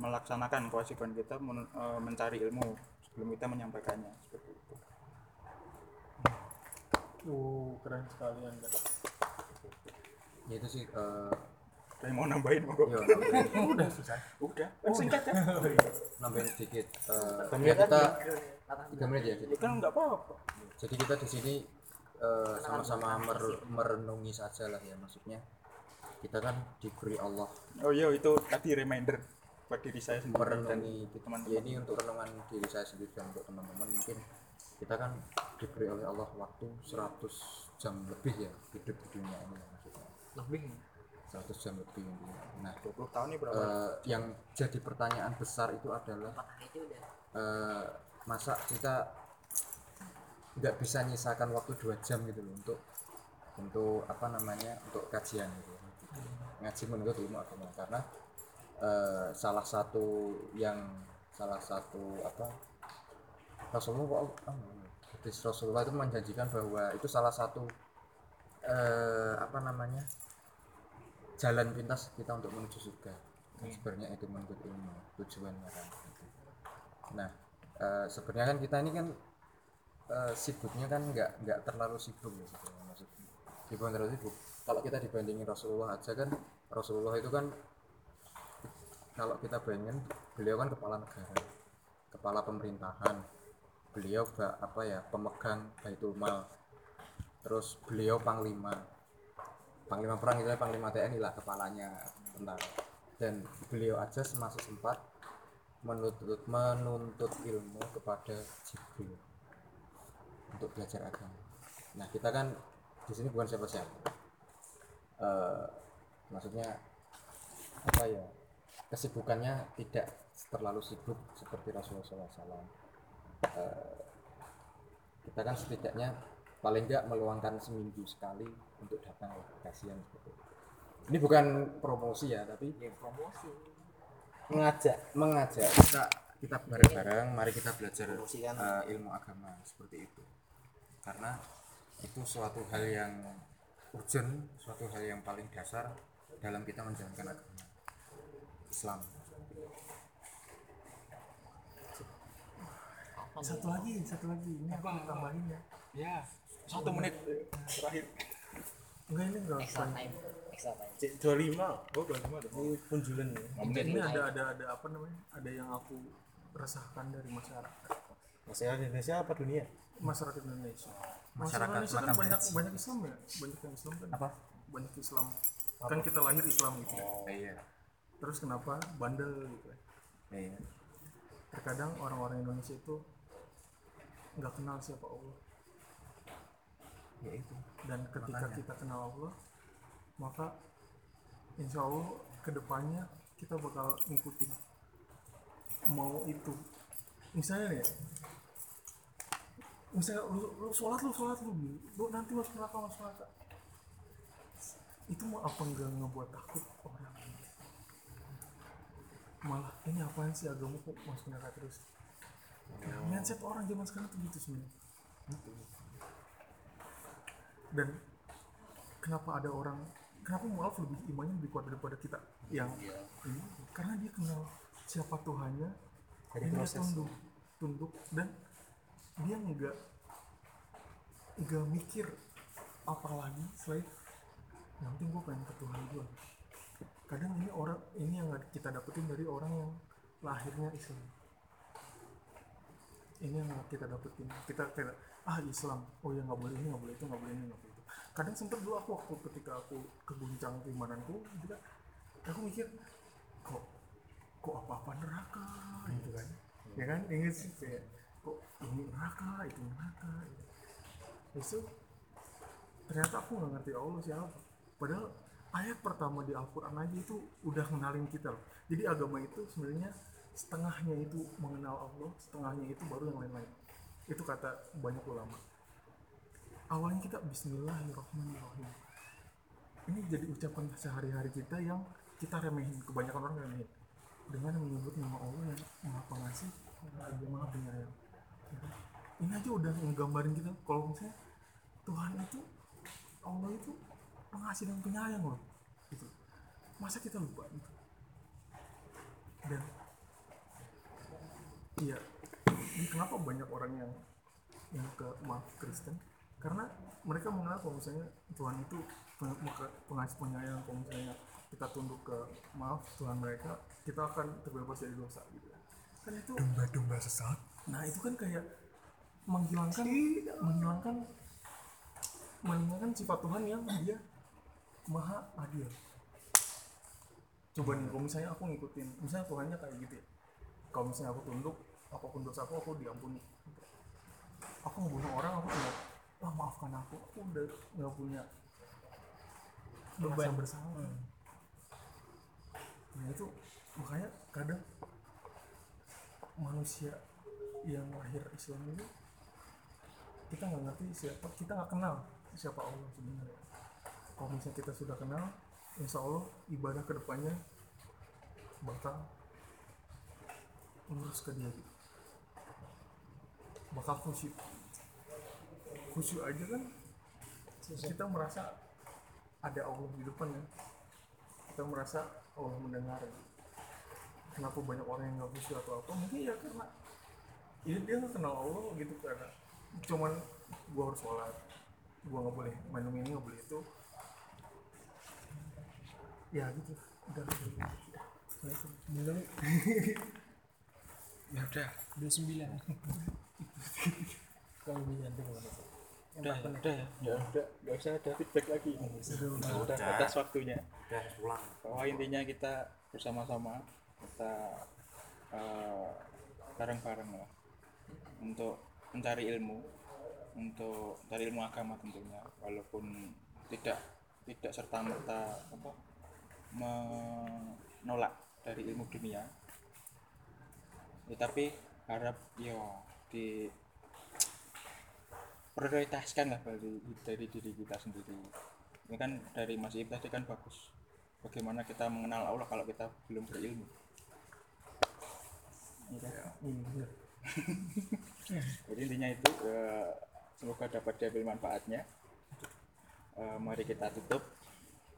melaksanakan kewajiban kita men- eh, mencari ilmu sebelum kita menyampaikannya. seperti Uh, keren sekali anda. Ya itu sih eh saya mau nambahin mau yo nambahin, Udah susah. udah kan singkat ya nambahin sedikit. Eh ya kita tiga menit ya. Jadi, ya kan nggak apa-apa jadi kita di sini eh, sama-sama mer- merenungi saja lah ya maksudnya. Kita kan diberi Allah oh iya itu tadi reminder buat diri saya sendiri dan merenungi teman-teman. ya ini untuk renungan diri saya sendiri dan untuk teman-teman mungkin kita kan diberi oleh Allah waktu 100 jam lebih ya hidup di dunia ini ya, maksudnya. Lebih. 100 jam lebih intinya. nah 20 tahun ini berapa? eh, yang jadi pertanyaan besar itu adalah eh, masa kita nggak bisa nyisakan waktu dua jam gitu loh untuk untuk apa namanya untuk kajian gitu. Ngaji menurut ilmu agama. Karena eh, salah satu yang salah satu apa Rasulullah ah, hadis Rasulullah itu menjanjikan bahwa itu salah satu eh, apa namanya jalan pintas kita untuk menuju surga. Dan sebenarnya itu menuntut ilmu tujuannya kan nah eh, sebenarnya kan kita ini kan eh, sibuknya kan nggak nggak terlalu sibuk ya sebenarnya maksudnya. Terlalu sibuk. Kalau kita dibandingin Rasulullah aja kan Rasulullah itu kan kalau kita bayangin beliau kan kepala negara kepala pemerintahan beliau apa ya pemegang baitul mal terus beliau panglima panglima perang itu panglima TNI lah kepalanya tentara dan beliau aja masih sempat menuntut menuntut ilmu kepada Jibril untuk belajar agama. Nah kita kan di sini bukan siapa-siapa. Eh, maksudnya apa ya kesibukannya tidak terlalu sibuk seperti Rasulullah SAW. Eh, kita kan setidaknya paling nggak meluangkan seminggu sekali untuk datang ke kasihan seperti itu. Ini bukan promosi ya, tapi ya promosi. mengajak mengajak kita kita bareng-bareng mari kita belajar eh, ilmu agama seperti itu. Karena itu suatu hal yang urgent suatu hal yang paling dasar dalam kita menjalankan agama Islam Satu lagi, satu lagi. Ini aku mau tambahin ya. ya satu menit. Terakhir. Enggak ini enggak. Extra time. Extra time. Cek 25 oh 25 tuh ini punjulan ya ini ada ada ada apa namanya? Ada yang aku resahkan dari masyarakat. Masyarakat Indonesia apa dunia? Masyarakat Indonesia. Masyarakat Indonesia kan banyak Heads. banyak Islam ya? Banyak yang Islam kan? Apa? banyak Islam. Kan kita lahir Islam gitu. Iya. Terus kenapa? Bandel gitu ya. Iya. Terkadang orang-orang Indonesia itu nggak kenal siapa Allah. Ya itu. Dan ketika kita kenal Allah maka insya Allah ke depannya kita bakal ngikutin mau itu. Misalnya nih misalnya lu, lu sholat lu sholat lu lu nanti masuk neraka masuk neraka itu mau apa enggak ngebuat takut orang? Malah ini apaan sih agama kok masuk neraka terus Nah, mindset orang zaman sekarang tuh gitu sebenarnya. Dan kenapa ada orang kenapa maaf lebih imannya lebih kuat daripada kita yang ini? Karena dia kenal siapa Tuhannya Dari dan dia tunduk tunduk dan dia nggak nggak mikir apa lagi selain yang penting gue pengen ke Tuhan gue kadang ini orang ini yang kita dapetin dari orang yang lahirnya Islam ini yang kita dapetin. Kita kayak ah Islam. Oh ya nggak boleh ini nggak boleh itu nggak boleh ini nggak boleh itu. Kadang sempet dulu aku waktu ketika aku keguncang keimananku kan aku mikir kok kok apa apa neraka? Gitu kan. Ya kan? Inget sih kayak kok ini neraka itu neraka? Gitu. Itu ternyata aku nggak ngerti Allah siapa. Padahal ayat pertama di Al-Quran aja itu udah kenalin kita loh. Jadi agama itu sebenarnya setengahnya itu mengenal Allah setengahnya itu baru yang lain-lain. Itu kata banyak ulama. Awalnya kita Bismillahirrahmanirrahim. Ini jadi ucapan sehari-hari kita yang kita remehin kebanyakan orang remehin. Dengan menyebut nama Allah yang maha pengasih lagi maha penyayang. Ini aja udah ngegambarin kita kalau misalnya Tuhan itu Allah itu pengasih dan penyayang loh gitu. Masa kita lupa gitu? Dan iya. Ini kenapa banyak orang yang yang ke maaf Kristen? Karena mereka mengenal kalau misalnya Tuhan itu pengasih penyayang. Kalau misalnya kita tunduk ke maaf Tuhan mereka kita akan terbebas dari dosa gitu. Kan itu domba-domba sesat. Nah itu kan kayak menghilangkan menghilangkan menghilangkan sifat Tuhan yang dia maha adil. Coba nih kalau misalnya aku ngikutin misalnya Tuhannya kayak gitu ya. Kalau misalnya aku tunduk apa pun dosa aku aku diampuni. Aku ngebunuh orang aku cuma ah maafkan aku. Aku udah nggak punya beban. bersalah. Nah itu makanya kadang manusia yang lahir Islam ini kita nggak ngerti siapa kita nggak kenal siapa Allah sebenarnya. Kalau misalnya kita sudah kenal insya Allah ibadah ke depannya bakal lurus ke dia. gitu bakal khusyuk. Khusyuk aja kan? Kita merasa ada Allah di depan ya. Kita merasa Allah mendengar. Gitu. kenapa banyak orang yang nggak khusyuk atau apa? Mungkin ya karena ini dia nggak kenal Allah gitu karena cuman gua harus sholat. Gua nggak boleh minum ini nggak boleh itu. Ya gitu. Udah. Assalamualaikum. belum ya udah. 29 kalau bisa udah ya udah ya ya udah nggak usah ada feedback lagi. Udah, udah batas waktunya. Udah pulang. Bahwa intinya kita bersama-sama kita eh, bareng-bareng lah. Untuk mencari ilmu untuk mencari ilmu agama tentunya. Walaupun tidak tidak serta merta apa menolak dari ilmu dunia. Ya, tapi harap yo di prioritaskan lah dari dari diri kita sendiri. Ini kan dari Mas Iib tadi kan bagus. Bagaimana kita mengenal Allah kalau kita belum berilmu? Iya. Kan? Iya. jadi intinya itu eh, semoga dapat diambil manfaatnya. Eh, mari kita tutup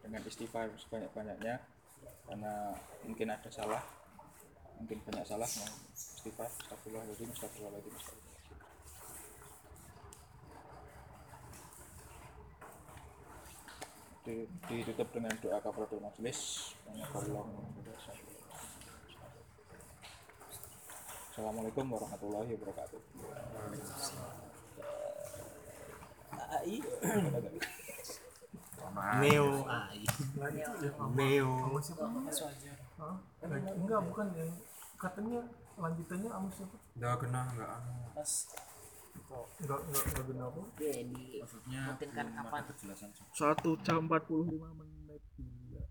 dengan istighfar sebanyak-banyaknya karena mungkin ada salah mungkin banyak salah mau istighfar astagfirullah astagfirullahaladzim astagfirullah ditutup dengan doa kafaratul majelis Assalamualaikum warahmatullahi wabarakatuh. AI. Neo AI. Neo Neo enggak bukan yang katanya lanjutannya sama siapa Enggak kena enggak anu. pas enggak enggak enggak benar apa Iya, di Maksudnya Mungkin kan kapan? kejelasan Satu jam 45 menit.